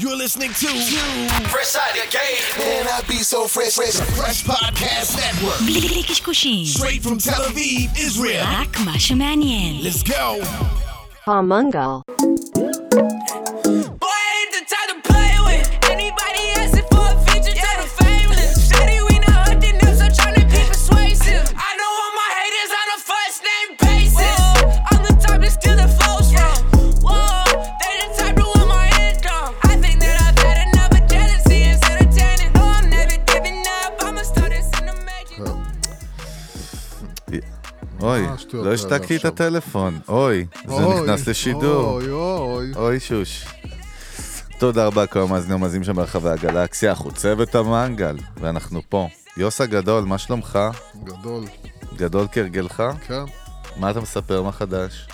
You're listening to Fresh Out of Game. Man, I be so fresh, fresh, fresh podcast network. Straight from Tel Aviv, Israel. Let's go. Pomungal. השטויות לא השתקתי את? הטלפון, אוי, זה אוי, נכנס לשידור, אוי, אוי. אוי שוש. תודה רבה כל המאזינים ומאזינים שם ברחבי הגלקסיה, אנחנו צוות המנגל, ואנחנו פה. יוס הגדול, מה שלומך? גדול, גדול כהרגלך? כן, מה אתה מספר, מה חדש?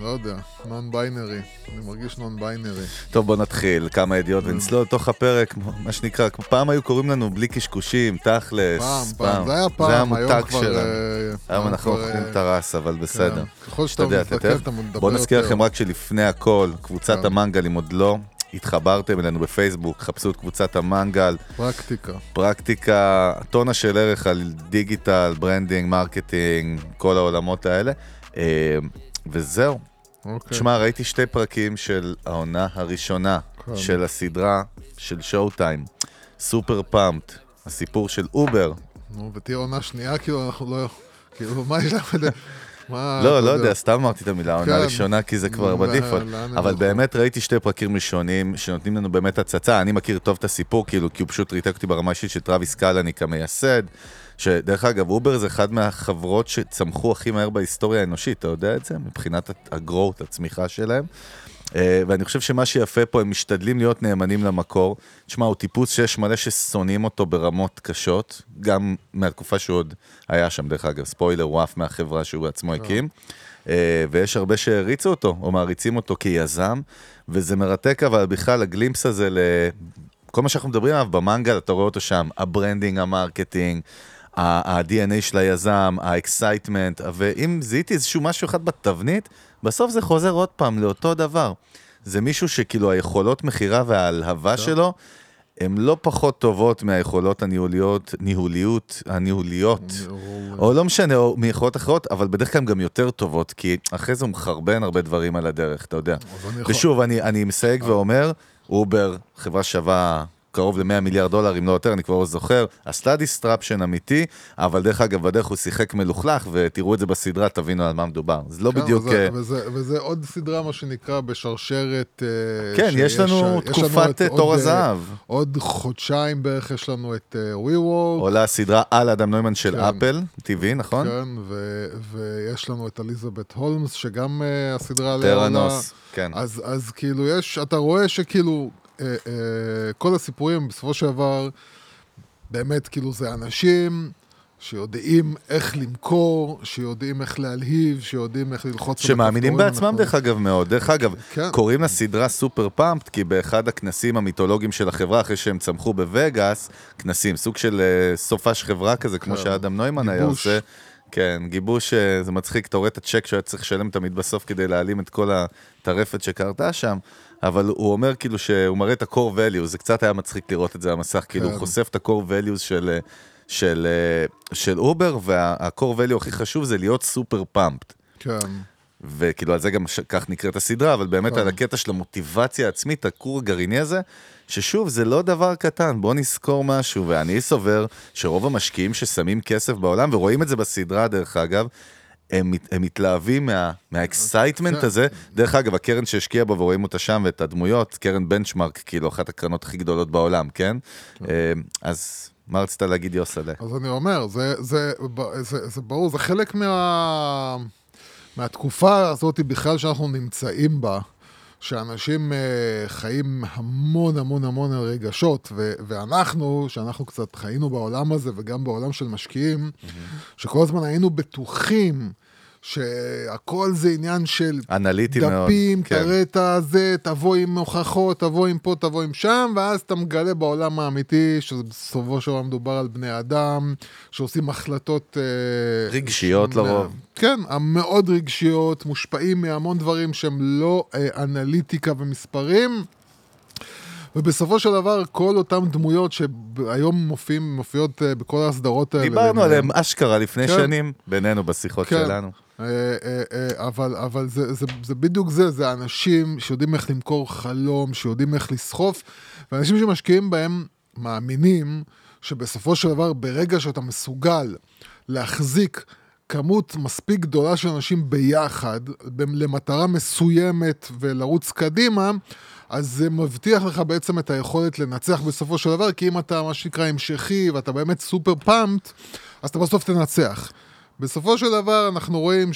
לא יודע, נון ביינרי, אני מרגיש נון ביינרי. טוב, בוא נתחיל, כמה ידיעות ונצלול לתוך הפרק, מה שנקרא, פעם היו קוראים לנו בלי קשקושים, תכלס, פעם, פעם, זה היה פעם, זה המותג. שלנו. אה, היום אנחנו אוכלים אה, את הרס, אבל בסדר. כן. ככל שאתה תכף- אתה מדבר בואו נזכיר יותר. לכם רק שלפני הכל, קבוצת כן. המנגל, אם עוד לא התחברתם אלינו בפייסבוק, חפשו את קבוצת המנגל, פרקטיקה. פרקטיקה, טונה של ערך על דיגיטל, branding, marketing, כל העולמות האלה. אה, וזהו. אוקיי. תשמע, ראיתי שתי פרקים של העונה הראשונה כן. של הסדרה של Showtime, Super Pumped, הסיפור של אובר. נו, ותהיה עונה שנייה, כאילו, אנחנו לא... כאילו, מה יש לנו? מה... לא, לא יודע, סתם אמרתי את המילה עונה כן. ראשונה, כי זה כבר ב default. הם אבל? באמת ראיתי שתי פרקים ראשונים שנותנים לנו באמת הצצה. אני מכיר טוב את הסיפור, כאילו, כי הוא פשוט ריתק אותי ברמה אישית של טרוויס קלניק המייסד. שדרך אגב, אובר זה אחד מהחברות שצמחו הכי מהר בהיסטוריה האנושית, אתה יודע את זה? מבחינת ה growth, הצמיחה שלהם. אה, ואני חושב שמה שיפה פה, הם משתדלים להיות נאמנים למקור. תשמע, הוא טיפוס שיש מלא ששונאים אותו ברמות קשות, גם מהתקופה שהוא עוד היה שם, דרך אגב, ספוילר, הוא עף מהחברה שהוא בעצמו הקים. אה, ויש הרבה שהעריצו אותו, או מעריצים אותו כיזם, וזה מרתק, אבל בכלל, ה glimpse הזה ל... כל מה שאנחנו מדברים עליו במנגל, אתה רואה אותו שם, ה branding, ה marketing, ה-DNA של היזם, ה excitement, ואם זיהיתי איזשהו משהו אחד בתבנית, בסוף זה חוזר עוד פעם לאותו דבר. זה מישהו שכאילו היכולות מכירה וההלהבה שלו, הן לא פחות טובות מהיכולות הניהוליות, ניהוליות, הניהוליות, או לא משנה, או מיכולות אחרות, אבל בדרך כלל הן גם יותר טובות, כי אחרי זה הוא מחרבן הרבה דברים על הדרך, אתה יודע. יכול- ושוב, אני, אני מסייג ואומר, אובר, חברה שווה קרוב ל-100 מיליארד דולר, אם לא יותר, אני כבר לא זוכר, עשתה disruption אמיתי, אבל דרך אגב, בדרך הוא שיחק מלוכלך, ותראו את זה בסדרה, תבינו על מה מדובר. זה לא כן, בדיוק... וזה, אה, וזה, וזה עוד סדרה, מה שנקרא, בשרשרת... אה, כן, יש לנו יש תקופת את אה, עוד, תור אה, הזהב. עוד חודשיים בערך יש לנו את WeWork. עולה הסדרה על אדם נוימן של כן. אפל TV, נכון? כן, ו- ויש לנו את אליזבת הולמס, שגם uh, הסדרה עליה עולה. טראנוס, כן. אז, אז כאילו יש, אתה רואה שכאילו, כל הסיפורים בסופו של דבר, באמת כאילו זה אנשים שיודעים איך למכור, שיודעים איך להלהיב, שיודעים איך ללחוץ שמאמינים בעצמם הנכונים. דרך אגב מאוד. דרך אגב, כן. קוראים לסדרה סופר פאמפט, כי באחד הכנסים המיתולוגיים של החברה, אחרי שהם צמחו בווגאס, כנסים, סוג של אה, סופש חברה כזה, כמו כן. שאדם נוימן היה. עושה. כן, גיבוש, אה, זה מצחיק, אתה רואה את הצ'ק שהוא היה צריך לשלם תמיד בסוף כדי להעלים את כל הטרפת שקרתה שם, אבל הוא אומר כאילו שהוא מראה את ה-core values, זה קצת היה מצחיק לראות את זה על המסך, כאילו הוא כן. חושף את ה-core values של, אה, של, אה, של אובר, וה-core value הכי חשוב זה להיות super pumped. כן, וכאילו על זה גם כך נקראת הסדרה, אבל באמת כן. על הקטע של המוטיבציה העצמית, הכור הגרעיני הזה, ששוב, זה לא דבר קטן, בוא נזכור משהו, ואני סובר שרוב המשקיעים ששמים כסף בעולם, ורואים את זה בסדרה דרך אגב, הם, הם מתלהבים מה, מה excitement כן. הזה. דרך אגב, הקרן שהשקיעה בו, ורואים אותה שם, ואת הדמויות, קרן Benchmark, כאילו, אחת הקרנות הכי גדולות בעולם, כן? אה, אז מה רצית להגיד, יוסלה? אז אני אומר, זה, זה, זה, זה, זה ברור, זה חלק מה, מהתקופה הזאת בכלל שאנחנו נמצאים בה, שאנשים uh, חיים המון המון המון רגשות, ו- ואנחנו, שאנחנו קצת חיינו בעולם הזה, וגם בעולם של משקיעים, שכל הזמן היינו בטוחים שהכל זה עניין של אנליטי מאוד, דפים, כן. תראה את הזה, תבוא עם הוכחות, תבוא עם פה, תבוא עם שם, ואז אתה מגלה בעולם האמיתי, שבסופו של דבר מדובר על בני אדם, שעושים החלטות... אה, רגשיות שהם, לרוב. כן, המאוד רגשיות, מושפעים מהמון דברים שהם לא אה, אנליטיקה ומספרים. ובסופו של דבר, כל אותן דמויות שהיום מופיעים, מופיעות אה, בכל הסדרות האלה. דיברנו. עליהם אשכרה לפני כן. שנים, בינינו בשיחות כן. שלנו. אה, אה, אה, אבל, אבל זה, זה, זה בדיוק זה, זה אנשים שיודעים איך למכור חלום, שיודעים איך לסחוף, ואנשים שמשקיעים בהם מאמינים שבסופו של דבר, ברגע שאתה מסוגל להחזיק כמות מספיק גדולה של אנשים ביחד, למטרה מסוימת ולרוץ קדימה, אז זה מבטיח לך בעצם את היכולת לנצח בסופו של דבר, כי אם אתה מה שנקרא המשכי ואתה באמת super pumped, אז אתה בסוף תנצח. בסופו של דבר אנחנו רואים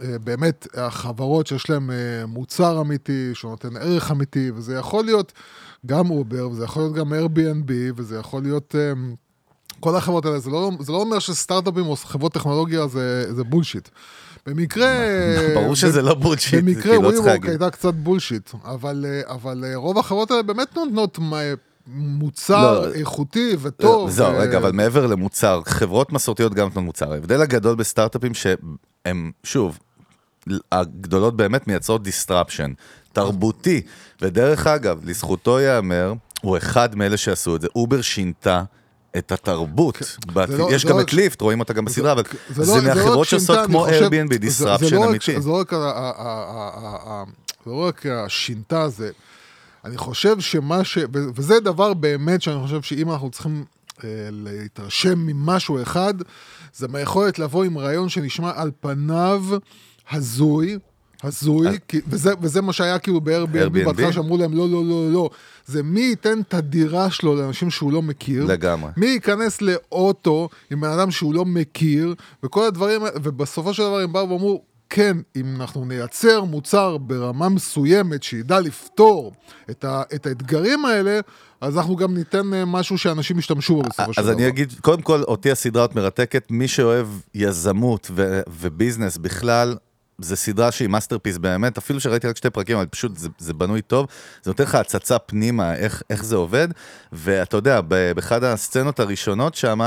שבאמת החברות שיש להן אה, מוצר אמיתי, שנותן ערך אמיתי, וזה יכול להיות גם אובר, וזה יכול להיות גם Airbnb, וזה יכול להיות... אה, כל החברות האלה, זה לא, זה לא אומר שסטארט-אפים או חברות טכנולוגיה זה, זה bullshit. במקרה... ברור שזה לא bullshit, במקרה כאילו, לא WeWork. הייתה קצת bullshit, אבל, אה, אבל אה, רוב החברות האלה באמת נותנות מוצר לא. איכותי וטוב. זהו, אה, רגע, אבל מעבר למוצר, חברות מסורתיות גם נותנות מוצר. ההבדל הגדול בסטארט-אפים שהם, שוב, הגדולות באמת מייצרות disruption, תרבותי. ודרך אגב, לזכותו ייאמר, הוא אחד מאלה שעשו את זה. אובר שינתה את התרבות. בת- זה לא- יש גם לא- את ליפט, רואים אותה גם בסדרה, אבל זה לא- זה זה לא מהחברות שעושות כמו Airbnb, לא רק- אמיתי. לא זה לא רק השינתה, זה... אני חושב שמה ש... וזה דבר באמת שאני חושב שאם אנחנו צריכים אה, להתרשם ממשהו אחד, זה מהיכולת לבוא עם רעיון שנשמע על פניו הזוי. הזוי, כי, וזה, וזה מה שהיה כאילו ב-Airbnb, Airbnb? בהתחלה שאמרו להם לא, לא, לא, לא, זה מי ייתן את הדירה שלו לאנשים שהוא לא מכיר, לגמרי. מי ייכנס לאוטו עם בן אדם שהוא לא מכיר, וכל הדברים, ובסופו של דבר הם באו ואמרו, כן, אם אנחנו נייצר מוצר ברמה מסוימת שידע לפתור את, ה, את האתגרים האלה, אז אנחנו גם ניתן אה, משהו שאנשים ישתמשו בו בסופו של דבר. אז. אני אגיד, קודם כל, אותי הסדרה הזאת מרתקת, מי שאוהב יזמות ו- ו business בכלל, זה סדרה שהיא masterpiece באמת, אפילו שראיתי רק שתי פרקים, אבל פשוט זה, זה בנוי טוב, זה נותן לך הצצה פנימה, איך, איך זה עובד, ואתה יודע, באחד הסצנות הראשונות שם,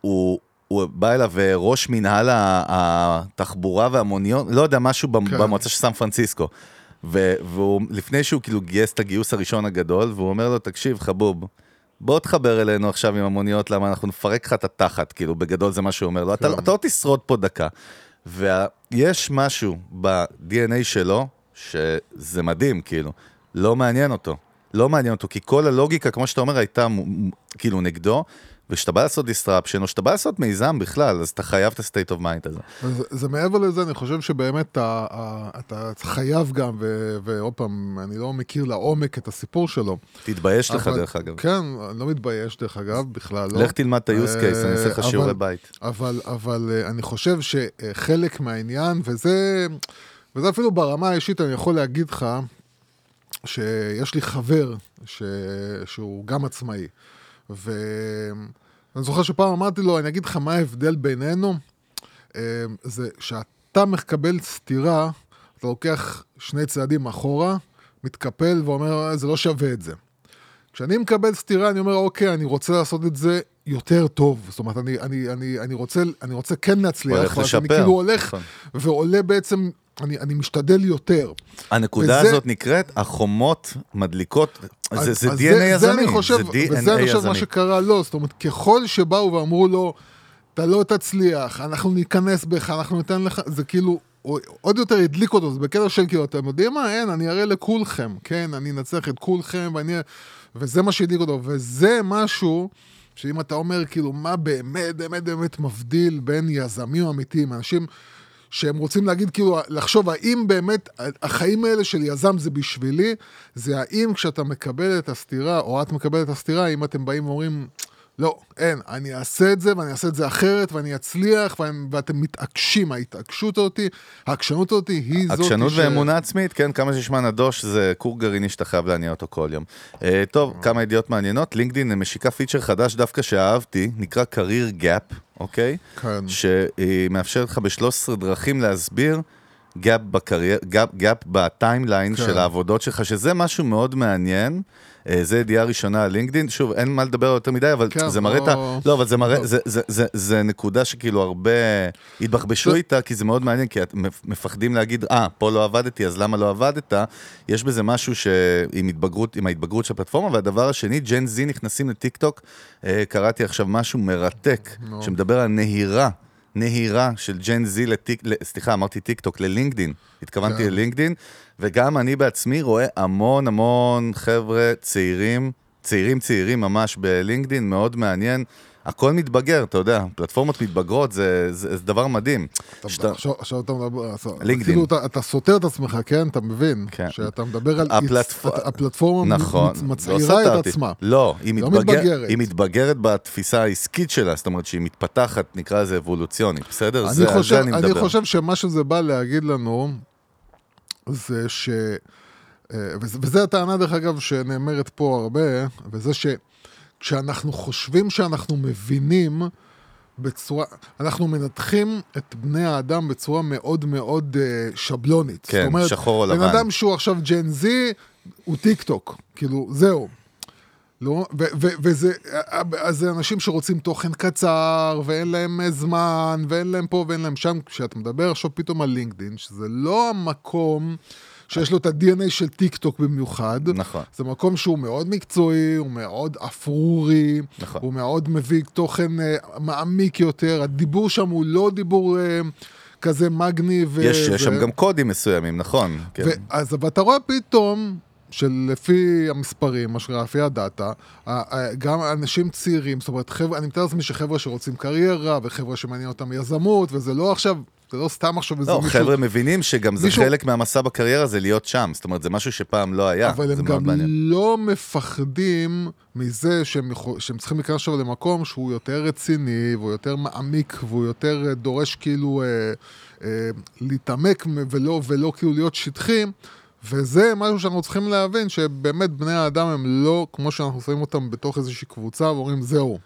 הוא... הוא בא אליו אה, ראש מנהל התחבורה והמוניות, לא יודע, משהו כן. במועצה של סן פרנסיסקו. ו- והוא, לפני שהוא כאילו גייס את הגיוס הראשון הגדול, והוא אומר לו, תקשיב, חבוב, בוא תחבר אלינו עכשיו עם המוניות, למה אנחנו נפרק לך את התחת, כאילו, בגדול זה מה שהוא אומר לו, אתה, אתה לא תשרוד פה דקה. ויש משהו ב-DNA שלו, שזה מדהים, כאילו, לא מעניין אותו. לא מעניין אותו, כי כל הלוגיקה, כמו שאתה אומר, הייתה כאילו נגדו, וכשאתה בא לעשות disruption, או שאתה בא לעשות מיזם בכלל, אז אתה חייב את ה-state of mind הזה. זה, זה מעבר לזה, אני חושב שבאמת ה, ה, אתה חייב גם, ועוד פעם, אני לא מכיר לעומק את הסיפור שלו. תתבייש לך, אבל- דרך אגב. כן, אני לא מתבייש דרך אגב, בכלל לא. לך תלמד את ה-use case, אני אעשה לך אה, שיעורי בית. אבל, אבל אה, אני חושב שחלק מהעניין, וזה, וזה אפילו ברמה האישית, אני יכול להגיד לך, שיש לי חבר ש, שהוא גם עצמאי, ואני זוכר שפעם אמרתי לו, אני אגיד לך מה ההבדל בינינו, אה, זה שאתה מקבל סטירה, אתה לוקח שני צעדים אחורה, מתקפל ואומר, "אה, זה לא שווה את זה. כשאני מקבל סטירה, אני אומר, אוקיי, אני רוצה לעשות את זה יותר טוב. זאת אומרת, אני, אני, אני, אני, רוצה, אני רוצה כן להצליח, הולך אז אני לשפר, כאילו הולך נכון. ועולה בעצם, אני, אני משתדל יותר. הנקודה וזה- הזאת נקראת, החומות מדליקות, זה אז- זה אז DNA יזמי, זה אני חושב, זה וזה אני חושב מה. שקרה לו, זאת אומרת, ככל שבאו ואמרו לו, אתה לא תצליח, אנחנו ניכנס בך, אנחנו ניתן לך, זה כאילו, עוד יותר הדליק אותו, זה בקטע של כאילו, אתם יודעים מה, אין, אני אראה לכולכם, כן, אני אנצח את כולכם, ואני... וזה מה שהדליק אותו, וזה משהו שאם אתה אומר, כאילו, מה באמת, באמת, באמת מבדיל בין יזמים אמיתיים, אנשים... שהם רוצים להגיד, כאילו, לחשוב האם באמת החיים האלה של יזם זה בשבילי, זה האם כשאתה מקבל את הסתירה, או את מקבלת את הסתירה, אם אתם באים ואומרים, לא, אין, אני אעשה את זה, ואני אעשה את זה אחרת, ואני אצליח, ואני, ואתם מתעקשים, ההתעקשות אותי, העקשנות אותי היא זאת עקשנות ואמונה עצמית, כן, כמה שישמע נדוש, זה כור גרעיני שאתה חייב להניע אותו כל יום. אה, טוב, כמה ידיעות מעניינות, לינקדאין משיקה פיצ'ר חדש דווקא שאהבתי, נקרא career gap, אוקיי? כן. שמאפשר לך ב-13 דרכים להסביר gap בקריירה, gap, gap ב timeline כן. של העבודות שלך, שזה משהו מאוד מעניין. אה, זה ידיעה ראשונה על לינקדאין, שוב, אין מה לדבר יותר מדי, אבל כן, זה מראה את ה... לא- אבל זה מראה. זה, זה, זה, זה נקודה שכאילו הרבה התבחבשו זה- איתה, כי זה מאוד מעניין, כי מפחדים להגיד, אה, פה לא עבדתי, אז למה לא עבדת? יש בזה משהו שעם התבגרות, עם ההתבגרות של הפלטפורמה, והדבר השני, Gen Z נכנסים לטיק טוק, אה, קראתי עכשיו משהו מרתק. שמדבר על נהירה. נהירה של ג'ן זי לטיק, סליחה, אמרתי טיק טוק, ללינקדין. התכוונתי כן. ללינקדין, וגם אני בעצמי רואה המון המון חבר'ה צעירים, צעירים צעירים ממש בלינקדין, מאוד מעניין. הכל מתבגר, אתה יודע, פלטפורמות מתבגרות, זה, זה, זה דבר מדהים. אתה- שאתה- עכשיו עכשיו אתה מדבר, לינקדין. כאילו אתה- אתה סותר את עצמך, כן? אתה מבין? כן. שאתה מדבר על... הפלטפ- הצ- הפלטפורמה נכון, מצ- לא מצעירה את. עצמה. לא, היא, לא מתבגר, מתבגרת. היא מתבגרת בתפיסה העסקית שלה, זאת אומרת שהיא מתפתחת, נקרא לזה אבולוציונית, בסדר? אני זה, חושב, אני אני. חושב שמה שזה בא להגיד לנו, זה ש... אה, וזה, וזה הטענה, דרך אגב, שנאמרת פה הרבה, וזה שכשאנחנו חושבים שאנחנו מבינים בצורה, אנחנו מנתחים את בני האדם בצורה מאוד מאוד אה, שבלונית. כן, זאת אומרת, שחור או בן לבן. אדם שהוא עכשיו ג'ן זי, הוא טיק טוק, כאילו, זהו. לא, ו- ו- וזה, אז זה אנשים שרוצים תוכן קצר, ואין להם אה, זמן, ואין להם פה ואין להם שם. כשאתה מדבר עכשיו פתאום על לינקדאין, שזה לא המקום שיש לו את ה-DNA של טיק טוק במיוחד. נכון. זה מקום שהוא מאוד מקצועי, הוא מאוד אפרורי, נכון. הוא מאוד מביא תוכן אה, מעמיק יותר, הדיבור שם הוא לא דיבור אה, כזה מגניב. יש, ו- יש שם גם קודים מסוימים, נכון. כן. אז ואתה רואה פתאום, שלפי המספרים, מה שקרה, לפי הדאטה, גם אנשים צעירים, זאת אומרת, חבר'ה, אני מתאר לעצמי שחבר'ה שרוצים קריירה, וחבר'ה שמעניין אותם יזמות, וזה לא עכשיו, זה לא סתם עכשיו איזה לא, מישהו... חבר'ה מבינים שגם זה מישהו- חלק מהמסע בקריירה, זה להיות שם. זאת אומרת, זה משהו שפעם לא היה. אבל הם גם. לא מפחדים מזה שהם, יכול- שהם צריכים להיכנס עכשיו למקום שהוא יותר רציני, והוא יותר מעמיק, והוא יותר אה, דורש כאילו אה, אה, להתעמק ולא, ולא כאילו להיות שטחי. וזה משהו שאנחנו צריכים להבין, שבאמת בני האדם הם לא כמו שאנחנו שמים אותם בתוך איזושהי קבוצה ואומרים זהו.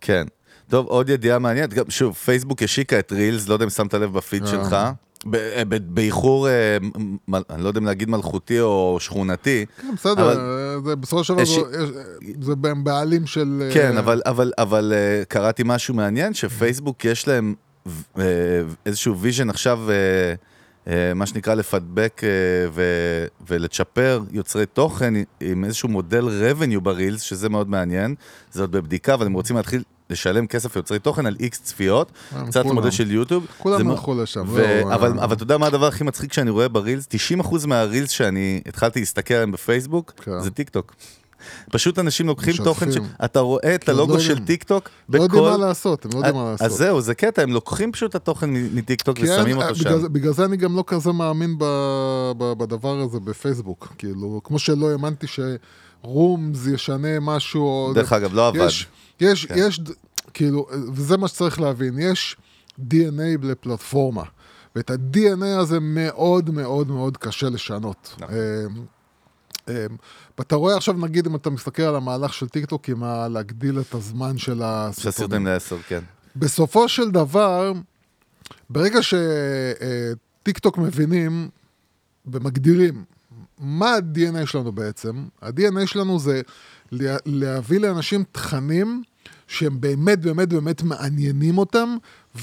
כן. טוב, עוד ידיעה מעניינת, גם שוב, פייסבוק השיקה את רילס, לא יודע אם שמת לב בפיד אה. שלך. אה, באיחור, אה, אני לא יודע אם להגיד מלכותי או שכונתי. כן, בסדר, אבל- זה בסופו של דבר זה- בעלים של... כן, אבל, אבל, אבל קראתי משהו מעניין, שפייסבוק יש להם איזשהו vision עכשיו, מה שנקרא לפדבק ולצ'פר יוצרי תוכן עם איזשהו מודל revenue ברילס, שזה מאוד מעניין, זה עוד בבדיקה, אבל הם רוצים להתחיל לשלם כסף ליוצרי תוכן על X צפיות, אה, קצת. מודל של יוטיוב. כולם הלכו לשם. לא, אבל, אה, אבל אתה יודע מה הדבר הכי מצחיק שאני רואה ברילס? 90% מהרילס שאני התחלתי להסתכל עליהם בפייסבוק, כן. זה טיק טוק. פשוט אנשים לוקחים משתפים. תוכן, ש... אתה רואה את כי עוד הלוגו לא של טיק טוק לא בכל... יודעים מה לעשות, הם לא יודעים מה לעשות. אז זהו, זה קטע, הם לוקחים פשוט את התוכן מטיק טוק כי ושמים אותו בגלל, שם. בגלל זה אני גם לא כזה מאמין ב, ב, בדבר הזה בפייסבוק. כאילו, כמו שלא האמנתי ש Rooms ישנה משהו. דרך אגב, לא עבד. יש, יש, כן. יש, כאילו, וזה מה שצריך להבין, יש DNA לפלטפורמה. ואת ה-DNA הזה מאוד מאוד מאוד קשה לשנות. נכון. אמ, אמ, ואתה רואה עכשיו, נגיד, אם אתה מסתכל על המהלך של טיקטוק, עם להגדיל את הזמן של של הסרטונים. הסרטונים לעשר, כן. בסופו של דבר, ברגע שטיקטוק מבינים ומגדירים מה ה-DNA שלנו בעצם, ה-DNA שלנו זה לה- להביא לאנשים תכנים שהם באמת באמת באמת מעניינים אותם,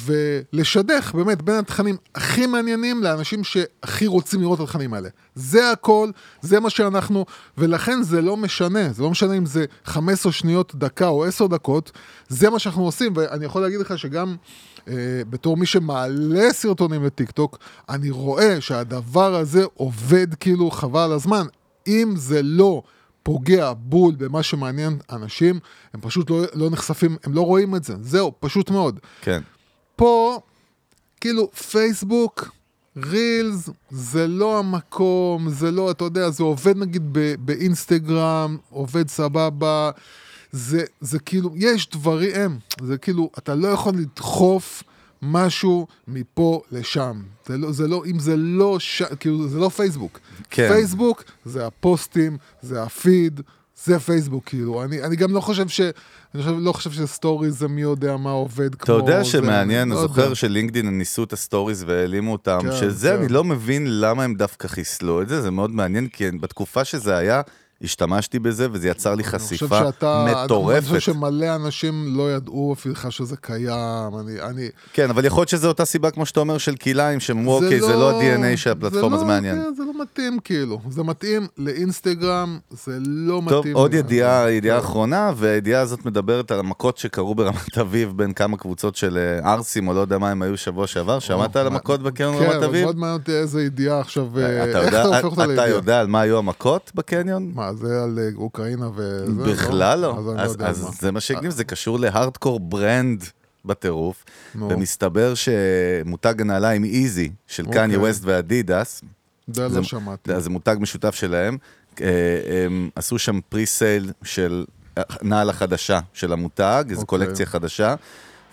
ולשדך באמת בין התכנים הכי מעניינים לאנשים שהכי רוצים לראות את התכנים האלה. זה הכל, זה מה שאנחנו, ולכן זה לא משנה, זה לא משנה אם זה 15 שניות, דקה או 10 דקות, זה מה שאנחנו עושים, ואני יכול להגיד לך שגם אה, בתור מי שמעלה סרטונים לטיקטוק, אני רואה שהדבר הזה עובד כאילו חבל הזמן. אם זה לא פוגע בול במה שמעניין אנשים, הם פשוט לא, לא נחשפים, הם לא רואים את זה. זהו, פשוט מאוד. כן. פה, כאילו, פייסבוק, רילס, זה לא המקום, זה לא, אתה יודע, זה עובד נגיד ב- באינסטגרם, עובד סבבה, זה, זה כאילו, יש דברים, זה כאילו, אתה לא יכול לדחוף משהו מפה לשם. זה לא, זה לא, אם זה לא, ש... כאילו, זה לא פייסבוק. כן. פייסבוק זה הפוסטים, זה הפיד, זה פייסבוק, כאילו. אני, אני גם לא חושב ש... אני חושב, לא חושב שסטוריז זה מי יודע מה עובד אתה כמו... יודע זה, שמעניין, לא אני יודע. זוכר שלינקדאין ניסו את הסטוריז והעלימו אותם, כן, שזה כן. אני לא מבין למה הם דווקא חיסלו את זה, זה מאוד מעניין, כי בתקופה שזה היה, השתמשתי בזה, וזה יצר לי אני חושב חשיפה שאתה- אני מטורפת. חושב שמלא אנשים לא ידעו אפילו שזה קיים. אני... אני כן, אבל יכול להיות שזו אותה סיבה, כמו שאתה אומר, של כלאיים, שהם אמרו, אוקיי, זה לא ה-DNA של הפלטפורמה, זה לא- מעניין. כן, זה לא מתאים, כאילו. זה מתאים לאינסטגרם, זה לא טוב, מתאים... עוד ל- ידיעה, ידיעה כן. אחרונה, והידיעה הזאת מדברת על המכות שקרו ברמת אביב בין כמה קבוצות של אה, ערסים, או לא יודע מה הם היו שבוע שעבר, שמעת על המכות בקניון כן, רמת אבל אביב? מאוד מעניין אותי איזה ידיעה עכשיו... אה, אתה איך אתה הופך אותה אתה לידיעה? יודע על מה היו המכות בקניון? מה, זה על אה, אוקראינה וזה? בכלל לא. אז אני לא אז, אז מה. זה מה שהגניב, זה קשור להארדקור ברנד בטירוף, נו. ומסתבר שמותג הנעליים איזי של קניה אוקיי. ווסט ואדידס, זה זה- לא שמעתי. זה מותג משותף שלהם, אה, הם עשו שם pre-sale של נעל החדשה של המותג, איזו אוקיי. קולקציה חדשה.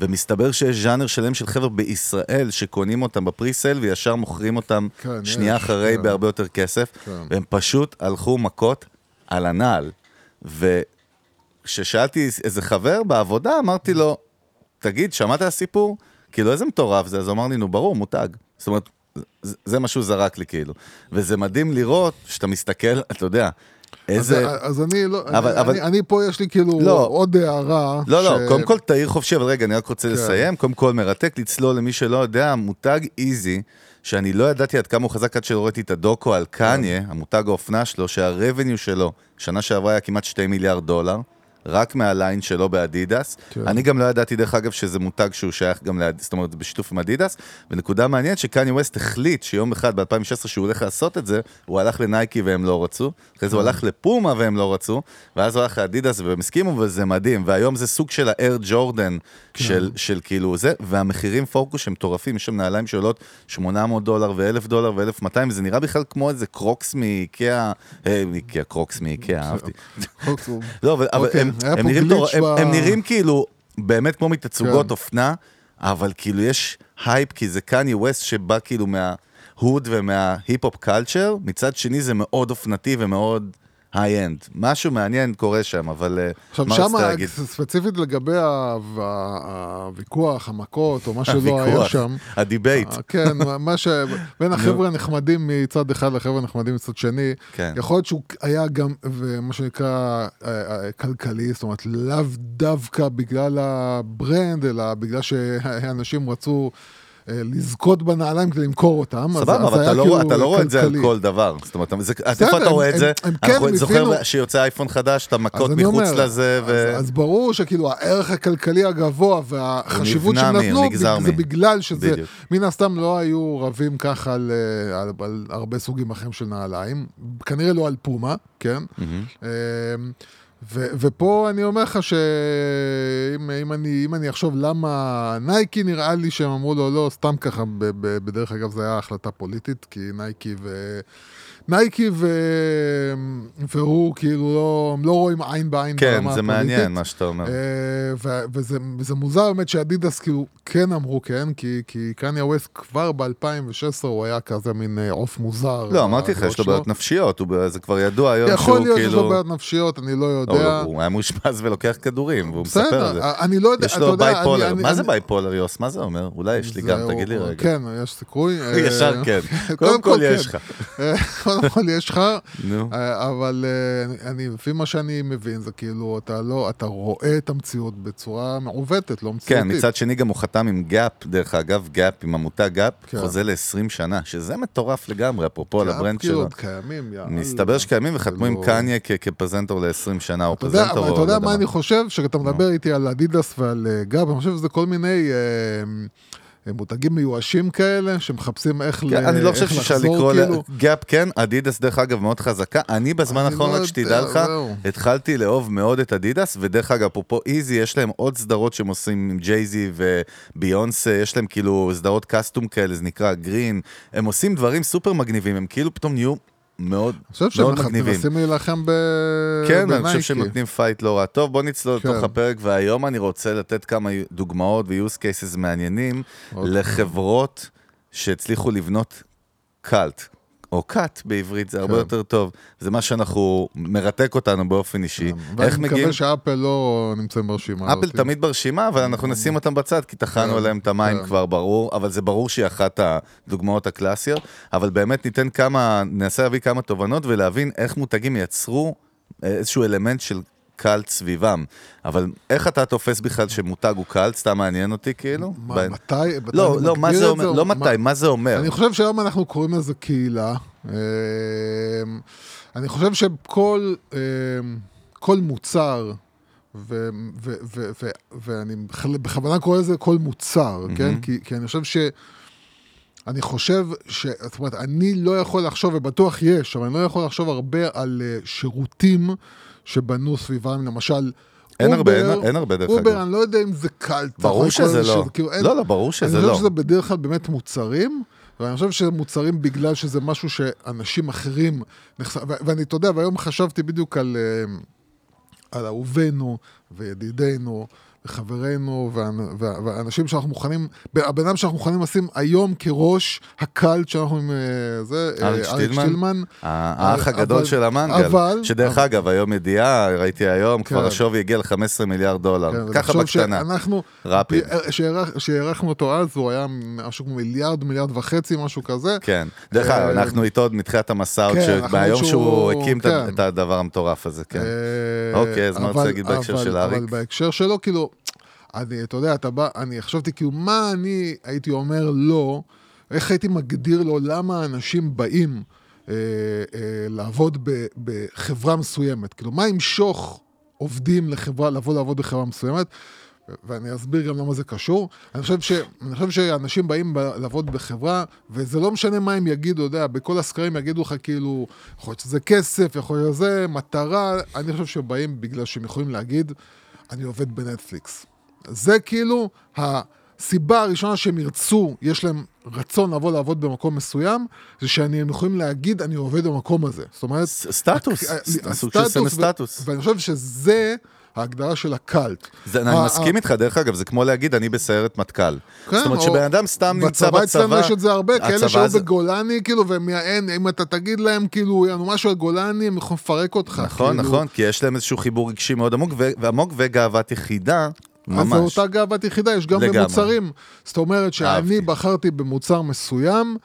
ומסתבר שיש ז'אנר שלם של חבר'ה בישראל שקונים אותם ב pre-sale וישר מוכרים אותם כן, שנייה יש, אחרי כן. בהרבה יותר כסף, כן. והם פשוט הלכו מכות על הנעל. וכששאלתי איזה חבר בעבודה, אמרתי לו, תגיד, שמעת הסיפור? כאילו, איזה מטורף זה? אז הוא אמר לי, נו, ברור, מותג. זאת אומרת, זה, מה שהוא זרק לי, כאילו. וזה מדהים לראות שאתה מסתכל, אתה יודע, איזה... אז, אז אני לא, אבל- אני, אבל- אני, אני פה יש לי כאילו לא. עוד הערה. לא, לא, ש- קודם כל תעיר חופשי, אבל רגע, אני רק רוצה כן. לסיים. קודם כל, מרתק לצלול למי שלא יודע, מותג איזי, שאני לא ידעתי עד כמה הוא חזק עד שראיתי את הדוקו על קניה, המותג האופנה שלו, שהרבניו שלו, שנה שעברה היה כמעט 2 מיליארד דולר. רק מה line שלו באדידס. כן. אני גם לא ידעתי, דרך אגב, שזה מותג שהוא שייך גם לאדידס, זאת אומרת, בשיתוף עם אדידס. ונקודה מעניינת שקניה ווסט החליט שיום אחד ב-2016 שהוא הולך לעשות את זה, הוא הלך לנייקי והם לא רצו. אחרי זה הוא הלך לפומה והם לא רצו, ואז הוא הלך לאדידס והם הסכימו, וזה מדהים. והיום זה סוג של האייר ג'ורדן של, של כאילו זה, והמחירים פורקוש הם מטורפים, יש שם נעליים שעולות 800 דולר ו-1,000 דולר ו-1,200, וזה נראה בכלל כמו איזה קרוקס מאיקאה, אה, איקאה, קרוקס מאיקאה, אהבתי. לא, אבל, אבל אוקיי, הם, היה הם, פה נראים glitch ב- הם נראים כאילו, באמת כמו מתצוגות כן. אופנה, אבל כאילו יש הייפ, כי זה קניה ווסט שבא כאילו מה hood ומה hip-hop culture, מצד שני זה מאוד אופנתי ומאוד high-end. משהו מעניין קורה שם, אבל אה, עכשיו מה שם, רצית להגיד? ספציפית לגבי ה- ה- הוויכוח, המכות, או מה שלא היה שם. ה debate. אה, כן, מה ש... בין החבר'ה הנחמדים מצד אחד לחבר'ה הנחמדים מצד שני, כן. יכול להיות שהוא היה גם, מה שנקרא, אה, כלכלי, זאת אומרת, לאו דווקא בגלל הברנד, אלא בגלל שאנשים רצו לזכות בנעליים כדי למכור אותם. סבבה, אבל אתה לא, כאילו אתה לא רואה את זה על. כל דבר. זאת אומרת, איפה אתה רואה את זה? אנחנו כן זוכר הבינו- שיוצא אייפון חדש, אתה מכות אז אני מחוץ לזה. אז, ברור שכאילו הערך הכלכלי הגבוה והחשיבות שהם נתנו, זה. בגלל שזה. מן הסתם לא היו רבים ככה על, אה, על, על הרבה סוגים אחרים של נעליים, כנראה לא על פומה, כן? ו, ופה אני אומר לך שאם אם אני, אני אחשוב למה נייקי נראה לי שהם אמרו לו לא, סתם ככה, ב, ב, בדרך אגב זו הייתה החלטה פוליטית, כי נייקי ו... נייקי ו... והוא כאילו לא, הם לא רואים עין בעין כן, ברמה זה הפוליטית. מעניין מה שאתה אומר. אה, ו- וזה, וזה מוזר באמת שאדידס כאילו כן אמרו כן, כי, כי קניה ווסט כבר ב-2016 הוא היה כזה מין אה, עוף מוזר. לא, אמרתי לך, בדעות יש לו שלו. בעיות נפשיות, הוא זה כבר ידוע היום שהוא יכול כאילו... להיות שיש לו בעיות נפשיות, אני לא לא, יודע. לא, הוא היה מאושפז ולוקח כדורים, והוא מספר בסדר, את זה. אני לא יודע, יש לו bipolar. אני- מה זה אני- bipolar, יוס? מה זה אומר? אולי יש לי גם, תגיד לי רגע. כן, יש סיכוי. אה, ישר כן. קודם כל יש לך. אה, קודם כל יש לך. אה, אבל אה, אני, לפי מה שאני מבין, זה כאילו, אתה לא, אתה רואה את המציאות בצורה מעוותת, לא מציאותית. כן, מצד שני גם הוא חתם עם גאפ, דרך אגב, גאפ, עם המותג גאפ, כן. חוזה ל-20 שנה, שזה מטורף לגמרי, אפרופו על ה brand כאילו שלו. עוד קיימים, יאללה. מסתבר שקיימים וחתמו עם כאילו- קניה כ- כפרזנטור ל-20 שנה, או אבל או אתה יודע לא מה אני חושב? כשאתה נו. מדבר איתי על אדידס ועל אה, גאפ, אני חושב שזה כל מיני אה, מותגים מיואשים כאלה, שמחפשים איך ל- כן, אני לא חושב שאפשר לחזור, לקרוא כאילו. לגאפ, כן, אדידס דרך אגב מאוד חזקה. אני בזמן האחרון, לא רק שתדע לך. התחלתי לאהוב מאוד את אדידס, ודרך אגב, אפרופו איזי, יש להם עוד סדרות שהם עושים עם ג'ייזי וביונסה, יש להם כאילו סדרות custom כאלה, זה נקרא green. הם עושים דברים סופר מגניבים, הם כאילו פתאום נהיו מאוד אני חושב שהם מגניבים. מנסים להילחם ב... כן, אני. חושב שהם נותנים פייט לא רע. טוב, בוא נצלול כן. לתוך הפרק, והיום אני רוצה לתת כמה דוגמאות ו-use cases מעניינים אוקיי. לחברות שהצליחו לבנות cult. או כת בעברית, זה הרבה כן. יותר טוב. זה מה שאנחנו, מרתק אותנו באופן אישי. איך ואני מגיעים? מקווה שאפל לא נמצאים ברשימה אפל הזאת. תמיד ברשימה, אבל אנחנו נשים אותם בצד, כי טחנו כן, עליהם את המים כן. כבר ברור, אבל זה ברור שהיא אחת הדוגמאות הקלאסיות, אבל באמת ניתן כמה, ננסה להביא כמה תובנות ולהבין איך מותגים יצרו איזשהו אלמנט של קאלט סביבם. אבל איך אתה תופס בכלל שמותג הוא קאלט? סתם מעניין אותי כאילו? מה, ב- מתי? לא, לא, מה זה אומר? או לא מה- מתי, מה זה אומר? אני חושב שהיום אנחנו קוראים לזה קהילה. אמ, אני חושב שכל אמ, כל מוצר, ו- ו- ו- ו- ואני בכ- בכוונה קורא לזה כל מוצר, כן? כי כי אני חושב ש... אני חושב ש... זאת אומרת, אני לא יכול לחשוב, ובטוח יש, אבל אני לא יכול לחשוב הרבה על אה, שירותים שבנו סביבם, למשל... אין הרבה, אובר- אין- אין הרבה, דרך אובר, אגב. אני לא יודע אם זה cult. ברור שזה לא. לזה כאילו, אין- לא, לא, ברור שזה אני לא. חושב שזה בדרך כלל באמת מוצרים, ואני חושב שזה מוצרים בגלל שזה משהו שאנשים אחרים נחשפ... ו- ואני, אתה יודע, והיום חשבתי בדיוק על, אה, על אהובינו וידידינו וה- והאנשים שאנחנו מוכנים, הבן אדם שאנחנו מוכנים לשים היום כראש הקלט שאנחנו עם אה, זה, אה, אריק שטילמן? האח הגדול של המנגל, שדרך אגב, היום ידיעה, ראיתי היום, כבר כן. השווי הגיע ל-15 מיליארד דולר. כן, ככה בקטנה. רפיד. שהערך- שהערכנו אותו אז, הוא היה משהו כמו מיליארד, מיליארד וחצי, משהו כזה. כן. דרך אגב, אה, אנחנו איתו עוד מתחילת המסע, עוד כן, מהיום שהוא הקים את הדבר המטורף הזה, כן. אה, אוקיי, אז מה רוצה להגיד בהקשר של אריק? אבל בהקשר שלו, כאילו, אני, אתה יודע, אתה בא, אני חשבתי, כאילו, מה אני הייתי אומר לו, איך הייתי מגדיר לו, למה אנשים באים אה, אה, לעבוד ב, בחברה מסוימת? כאילו, מה ימשוך עובדים לחברה, לבוא לעבוד בחברה מסוימת? ואני אסביר גם למה זה קשור. אני חושב, ש, אני חושב שאנשים באים ב, לעבוד בחברה, וזה לא משנה מה הם יגידו, יודע, בכל הסקרים יגידו לך כאילו, יכול להיות שזה כסף, יכול להיות שזה מטרה, אני חושב שבאים בגלל שהם יכולים להגיד, אני עובד בנטפליקס. זה כאילו הסיבה הראשונה שהם ירצו, יש להם רצון לבוא לעבוד במקום מסוים, זה שהם יכולים להגיד, אני עובד במקום הזה. זאת אומרת... סטטוס, סוג של סמל סטטוס. ואני חושב שזה ההגדרה של הקאלט. זה, אני מסכים איתך, דרך אגב, זה כמו להגיד, אני בסיירת מטכ"ל. כן, זאת אומרת, או- שבן אדם סתם נמצא בצבא אצלנו בצבא, יש את זה הרבה, כאלה שהיו זה- בגולני, כאילו, אין, אם אתה תגיד להם, כאילו, יענו משהו על גולני, הם יכולים לפרק אותך. נכון, כאילו. נכון, כי יש להם איזשהו חיבור רגשי מאוד עמוק, ו- ועמוק וגאוות יחידה, אז זו ממש. אותה גאוות יחידה, יש גם לגמרי. במוצרים. זאת אומרת שאני אהבתי. בחרתי במוצר מסוים,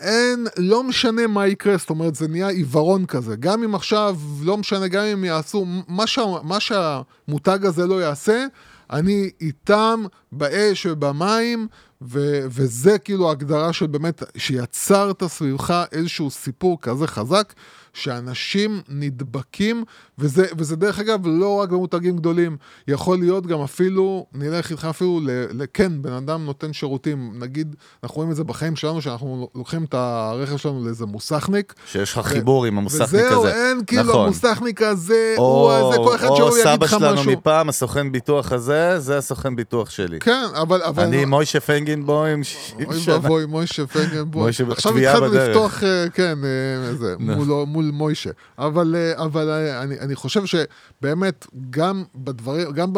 אין, לא משנה מה יקרה, זאת אומרת, זה נהיה עיוורון כזה. גם אם עכשיו, לא משנה, גם אם יעשו, מה, שה, מה שהמותג הזה לא יעשה, אני איתם באש ובמים, ו, וזה כאילו ההגדרה של באמת, שיצרת סביבך איזשהו סיפור כזה חזק, שאנשים נדבקים, וזה, וזה דרך אגב לא רק במותגים גדולים, יכול להיות גם אפילו, נלך איתך אפילו, ל, ל, כן, בן אדם נותן שירותים, נגיד, אנחנו רואים את זה בחיים שלנו, שאנחנו לוקחים את הרכב שלנו לאיזה מוסכניק, שיש לך חיבור עם המוסכניק הזה. וזהו, אין כאילו נכון. המוסכניק הזה, הוא או, הזה, כל אחד או שהוא יגיד סבא לך שלנו משהו. מפעם, הסוכן ביטוח הזה, זה הסוכן ביטוח שלי. כן, אבל... אבל אני מוישה פנגנבוים, 60 אוי. ואבוי, מוישה פנגנבוי. מוישה, עכשיו התחלנו. לפתוח, אה, כן, אה, זה, מול- מוישה. אבל אה, אבל, אה, אני אני חושב שבאמת, גם בדברים, גם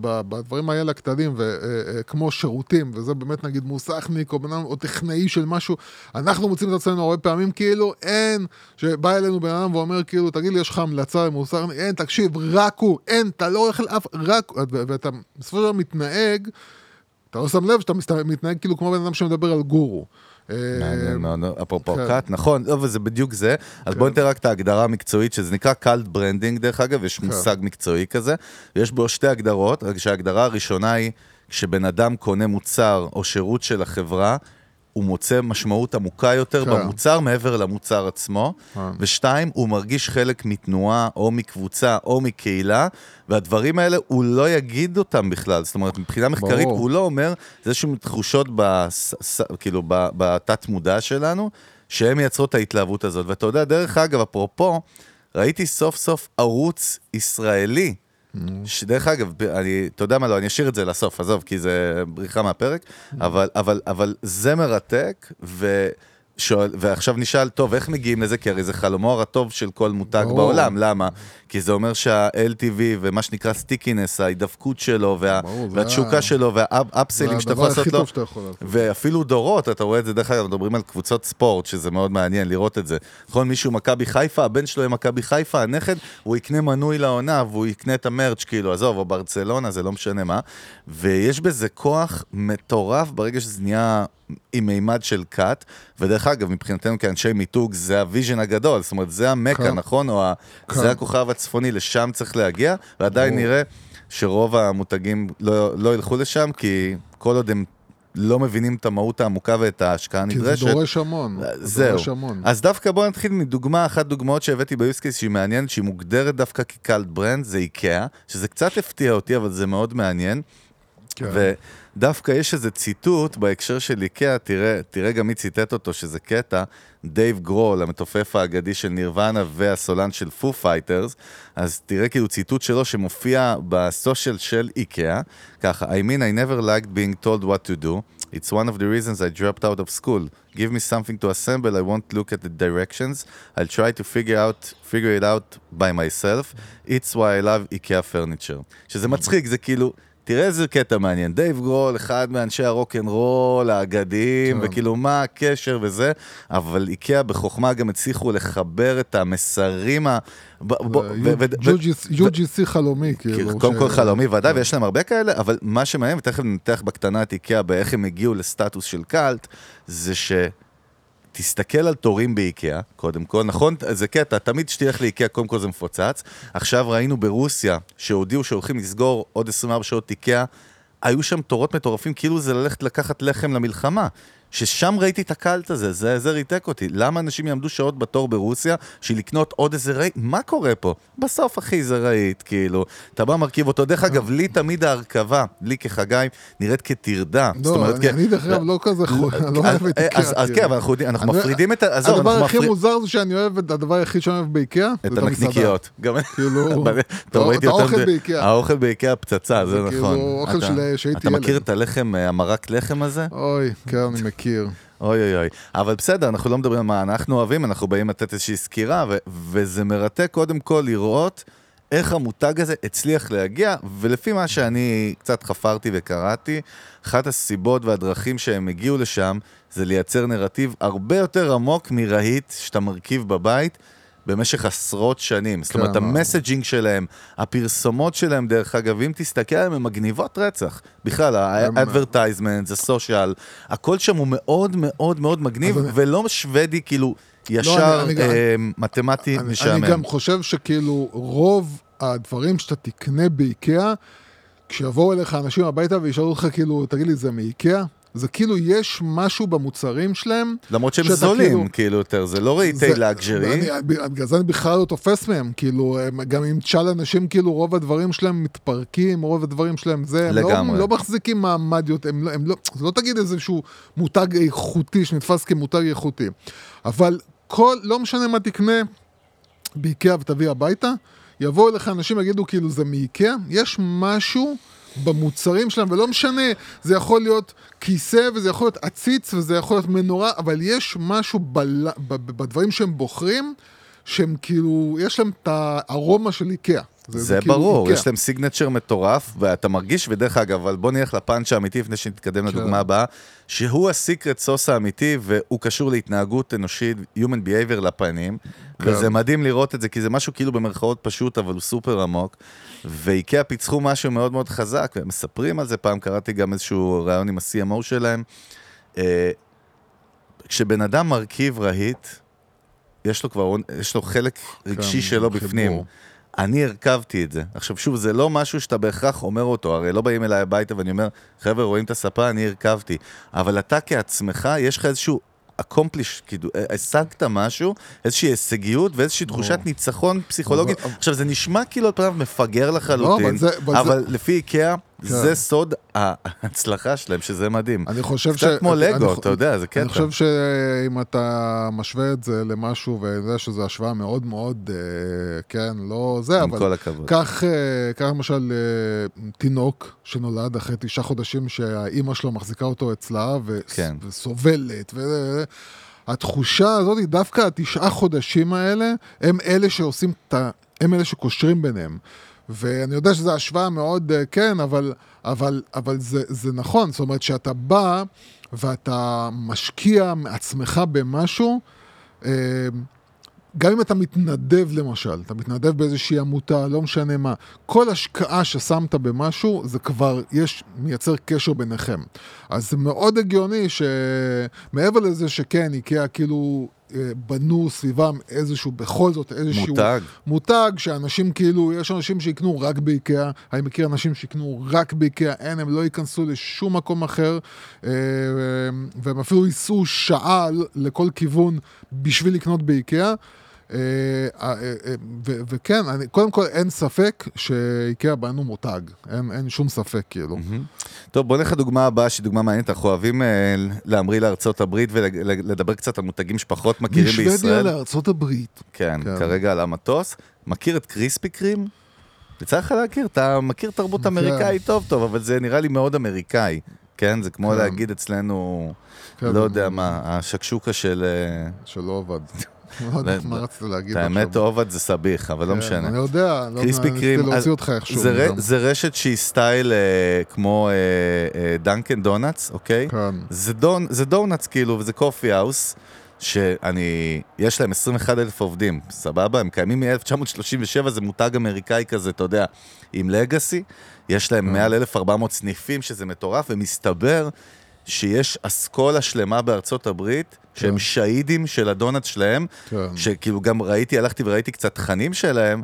בדברים האלה הקטנים, וכמו שירותים, וזה באמת נגיד מוסכניק, או או טכנאי של משהו, אנחנו מוצאים את עצמנו הרבה פעמים כאילו אין, שבא אלינו בן אדם ואומר כאילו, תגיד לי, יש לך המלצה למוסכניק? אין, תקשיב, רק הוא, אין, אתה לא הולך לאף, רק, ואתה בסופו של דבר מתנהג, אתה לא שם לב שאתה מתנהג כאילו כמו בן אדם שמדבר על גורו. מעניין מאוד, אפרופו כן. כת, נכון, לא, וזה בדיוק זה. אז בוא ניתן רק את ההגדרה המקצועית, שזה נקרא cult branding, דרך אגב, יש כן. מושג מקצועי כזה, ויש בו שתי הגדרות, רק שההגדרה הראשונה היא, כשבן אדם קונה מוצר או שירות של החברה, הוא מוצא משמעות עמוקה יותר כן. במוצר מעבר למוצר עצמו, כן. ושתיים, הוא מרגיש חלק מתנועה או מקבוצה או מקהילה, והדברים האלה, הוא לא יגיד אותם בכלל, זאת אומרת, מבחינה מחקרית, ברור. הוא לא אומר, זה איזשהו תחושות בס, ס, כאילו, בתת מודע שלנו, שהן מייצרות את ההתלהבות הזאת. ואתה יודע, דרך אגב, אפרופו, ראיתי סוף סוף ערוץ ישראלי, שדרך אגב, אני, אתה יודע מה, לא, אני אשאיר את זה לסוף, עזוב, כי זה בריחה מהפרק, אבל, אבל, אבל זה מרתק, שואל, ועכשיו נשאל, טוב, איך מגיעים לזה? כי הרי זה חלומו הרטוב של כל מותג ברור. בעולם, למה? כי זה אומר שה-LTV ומה שנקרא stickiness, ההידבקות שלו, וה, ברור, זה והתשוקה ה- שלו, זה וה upsellים שאתה יכול לעשות לו. שאתה יכול. ואפילו דורות, אתה רואה את זה, דרך אגב, מדברים על קבוצות ספורט, שזה מאוד מעניין לראות את זה. נכון, מישהו מכבי חיפה, הבן שלו יהיה מכבי חיפה, הנכד, הוא יקנה מנוי לעונה, והוא יקנה את ה merch, כאילו, עזוב, או ברצלונה, זה לא משנה מה. ויש בזה כוח מטורף ברגע שזה נהיה עם מימד של כת, ודרך אגב, מבחינתנו כאנשי מיתוג, זה ה vision הגדול, זאת אומרת, זה המכה, כן. נכון? או. כן. זה הכוכב הצפוני, לשם צריך להגיע, ועדיין ברור. נראה שרוב המותגים לא, לא ילכו לשם, כי כל עוד הם לא מבינים את המהות העמוקה ואת ההשקעה כי זה הנדרשת. דורש המון. זה זהו. דורש המון. אז דווקא בואו נתחיל מדוגמה, אחת דוגמאות שהבאתי ב use case שהיא מעניינת, שהיא מוגדרת דווקא כ cult brand, זה איקאה, שזה קצת הפתיע אותי, אבל זה מאוד מעניין. כן. ודווקא יש איזה ציטוט בהקשר של איקאה, תראה, תראה גם מי ציטט אותו, שזה קטע, דייב גרול, המתופף האגדי של נירוונה והסולן של פו פייטרס, אז תראה כאילו ציטוט שלו שמופיע ב social של איקאה, ככה, I mean I never liked being told what to do. It's one of the reasons I dropped out of school. Give me something to assemble, I won't look at the directions. I'll try to figure out, figure it out by myself. It's why I love IKEA furniture. שזה מצחיק, זה כאילו, תראה איזה קטע מעניין. דייב גרול, אחד מאנשי הרוקנרול האגדיים, כן. וכאילו מה הקשר וזה, אבל איקאה בחוכמה גם הצליחו לחבר את המסרים ה... UGC חלומי, כאילו. כאילו, קודם כל חלומי ודאי, ויש להם הרבה כאלה, אבל מה שמעניין, ותכף ננתח בקטנה את איקאה באיך הם הגיעו לסטטוס של קאלט, זה ש... תסתכל על תורים באיקאה, קודם כל, נכון? זה קטע, תמיד שתלך לאיקאה, קודם כל זה מפוצץ. עכשיו ראינו ברוסיה, שהודיעו שהולכים לסגור עוד 24 שעות איקאה, היו שם תורות מטורפים, כאילו זה ללכת לקחת לחם למלחמה. ששם ראיתי את הקאלט הזה, זה, זה ריתק אותי. למה אנשים יעמדו שעות בתור ברוסיה בשביל לקנות עוד איזה רהיט? מה קורה פה? בסוף, אחי, זה רהיט, כאילו. אתה בא, מרכיב אותו. דרך אגב, לי תמיד ההרכבה, לי כחגי, נראית כטרדה. לא, אני- דרך אגב לא כזה. אני לא אוהב את אז- איקאה. אז כאילו. כן, אבל אנחנו מפרידים את ה... הדבר הכי מוזר זה שאני אוהב, את הדבר היחיד שאני אוהב באיקאה, את זה המסעדה. הנקניקיות. כאילו, את האוכל באיקאה. האוכל באיקאה פצצה, זה נכון. כאילו אתה- מכיר. את הלחם, אה, המרק לחם הזה? אוי, כן, אני מכיר. אוי אוי אוי. אבל בסדר, אנחנו לא מדברים על מה אנחנו אוהבים, אנחנו באים לתת איזושהי סקירה, ו- וזה מרתק קודם כל לראות איך המותג הזה הצליח להגיע, ולפי מה שאני קצת חפרתי וקראתי, אחת הסיבות והדרכים שהם הגיעו לשם, זה לייצר נרטיב הרבה יותר עמוק מרהיט שאתה מרכיב בבית. במשך עשרות שנים. זאת אומרת, כן, המסג'ינג שלהם, הפרסומות שלהם, דרך אגב, אם תסתכל עליהם, הן מגניבות רצח. בכלל, ה-advertisement, הסושיאל, הכל שם הוא מאוד מאוד מאוד מגניב, ולא שוודי, כאילו, ישר אני- אה, מתמטי משעמם. אני גם חושב שכאילו רוב הדברים שאתה תקנה באיקאה, כשיבואו אליך אנשים הביתה וישאלו אותך כאילו, תגיד לי, זה מאיקאה? זה כאילו יש משהו במוצרים שלהם. למרות שהם זולים, כאילו- כאילו, יותר, זה לא רהיטי זה- לאגז'רי. בגלל זה אני בכלל לא תופס מהם, כאילו, הם- גם אם תשאל אנשים, כאילו, רוב הדברים שלהם מתפרקים, רוב הדברים שלהם זה, הם לא, לגמרי. לא מחזיקים מעמד יותר, הם לא, הם לא, זה לא תגיד איזשהו מותג איכותי שנתפס כמותג איכותי, אבל כל, לא משנה מה תקנה באיקאה ותביא הביתה, יבואו אליך אנשים ויגידו כאילו זה מאיקאה, יש משהו במוצרים שלהם, ולא משנה, זה יכול להיות כיסא וזה יכול להיות עציץ וזה יכול להיות מנורה, אבל יש משהו בל... בדברים שהם בוחרים, שהם כאילו, יש להם את הארומה של איקאה. זה כאילו ברור, איקאה. יש להם סיגנצ'ר מטורף, ואתה מרגיש, ודרך אגב, אבל בוא נלך לפאנץ' האמיתי לפני שנתקדם כן. לדוגמה הבאה, שהוא הסיקרט סוס האמיתי, והוא קשור להתנהגות אנושית, Human Behavior לפנים, כן. וזה מדהים לראות את זה, כי זה משהו כאילו במרכאות פשוט, אבל הוא סופר עמוק, ואיקאה פיצחו משהו מאוד מאוד חזק, והם מספרים על זה, פעם קראתי גם איזשהו ראיון עם ה-CMO שלהם. אה, כשבן אדם מרכיב רהיט, יש לו כבר, יש לו חלק רגשי שלו חיבור. בפנים. אני הרכבתי את זה. עכשיו שוב, זה לא משהו שאתה בהכרח אומר אותו, הרי לא באים אליי הביתה ואני אומר, חבר'ה, רואים את הספה, אני הרכבתי. אבל אתה כעצמך, יש לך איזשהו accomplish, כאילו, אה, השגת משהו, איזושהי הישגיות ואיזושהי תחושת ניצחון פסיכולוגית. אבל- עכשיו, זה נשמע כאילו על פניו מפגר לחלוטין, אבל זה- אבל זה- אבל לפי איקאה, כן. זה סוד ההצלחה שלהם, שזה מדהים. אני חושב ש... קצת כמו לגו, אני- אתה יודע, זה קטע. אני חושב שאם אתה משווה את זה למשהו, ואני יודע שזו השוואה מאוד מאוד, אה, כן, לא זה, עם אבל... כל הכבוד. קח, אה, למשל אה, תינוק שנולד אחרי תשעה חודשים שהאימא שלו מחזיקה אותו אצלה ו- כן. וסובלת, ו... התחושה הזאת, דווקא התשעה חודשים האלה, הם אלה שעושים את ה... הם אלה שקושרים ביניהם. ואני יודע שזו השוואה מאוד, אה, כן, אבל, אבל, אבל זה, זה נכון. זאת אומרת, שאתה בא ואתה משקיע מעצמך במשהו, אה, גם אם אתה מתנדב למשל, אתה מתנדב באיזושהי עמותה, לא משנה מה, כל השקעה ששמת במשהו, זה כבר, יש, מייצר קשר ביניכם. אז זה מאוד הגיוני שמעבר לזה שכן, איקאה כאילו בנו סביבם איזשהו, בכל זאת איזשהו... מותג. מותג שאנשים כאילו, יש אנשים שיקנו רק באיקאה, אני מכיר אנשים שיקנו רק באיקאה, אין, הם לא ייכנסו לשום מקום אחר, אה, והם אפילו ייסעו שעה לכל כיוון בשביל לקנות באיקאה. אה, אה, אה, וכן, קודם כל אין ספק שאיקאה בנו מותג, אין, שום ספק כאילו. טוב, בוא נלך לדוגמה הבאה, שהיא דוגמה מעניינת. אנחנו אוהבים להמריא לארצות הברית ולדבר קצת על מותגים שפחות מכירים משוודיה בישראל. לארצות הברית. כן, כן. כרגע על המטוס. מכיר את קריספי קרים? יצא לך להכיר, אתה מכיר תרבות. אמריקאית טוב טוב, אבל זה נראה לי מאוד אמריקאי. כן, זה כמו כן. להגיד אצלנו, כן, לא יודע מה, השקשוקה של... שלא עבד. יודעת מה רצית להגיד את האמת, עכשיו. עובד זה סביח, אבל לא כן, משנה. אני יודע, לא קרים, להוציא אותך איכשהו. זה, רשת שהיא סטייל אה, כמו אה, אה, דנקן דונאטס, אוקיי? כן. זה, donuts כאילו, וזה coffee house, שאני, יש להם 21 אלף עובדים, סבבה? הם קיימים מ-1937, זה מותג אמריקאי כזה, אתה יודע, עם לגאסי. יש להם מעל 1,400 סניפים, שזה מטורף, ומסתבר שיש אסכולה שלמה בארצות הברית, שהם שהידים של הדונלדס שלהם, כן. שכאילו גם ראיתי, הלכתי וראיתי קצת תכנים שלהם,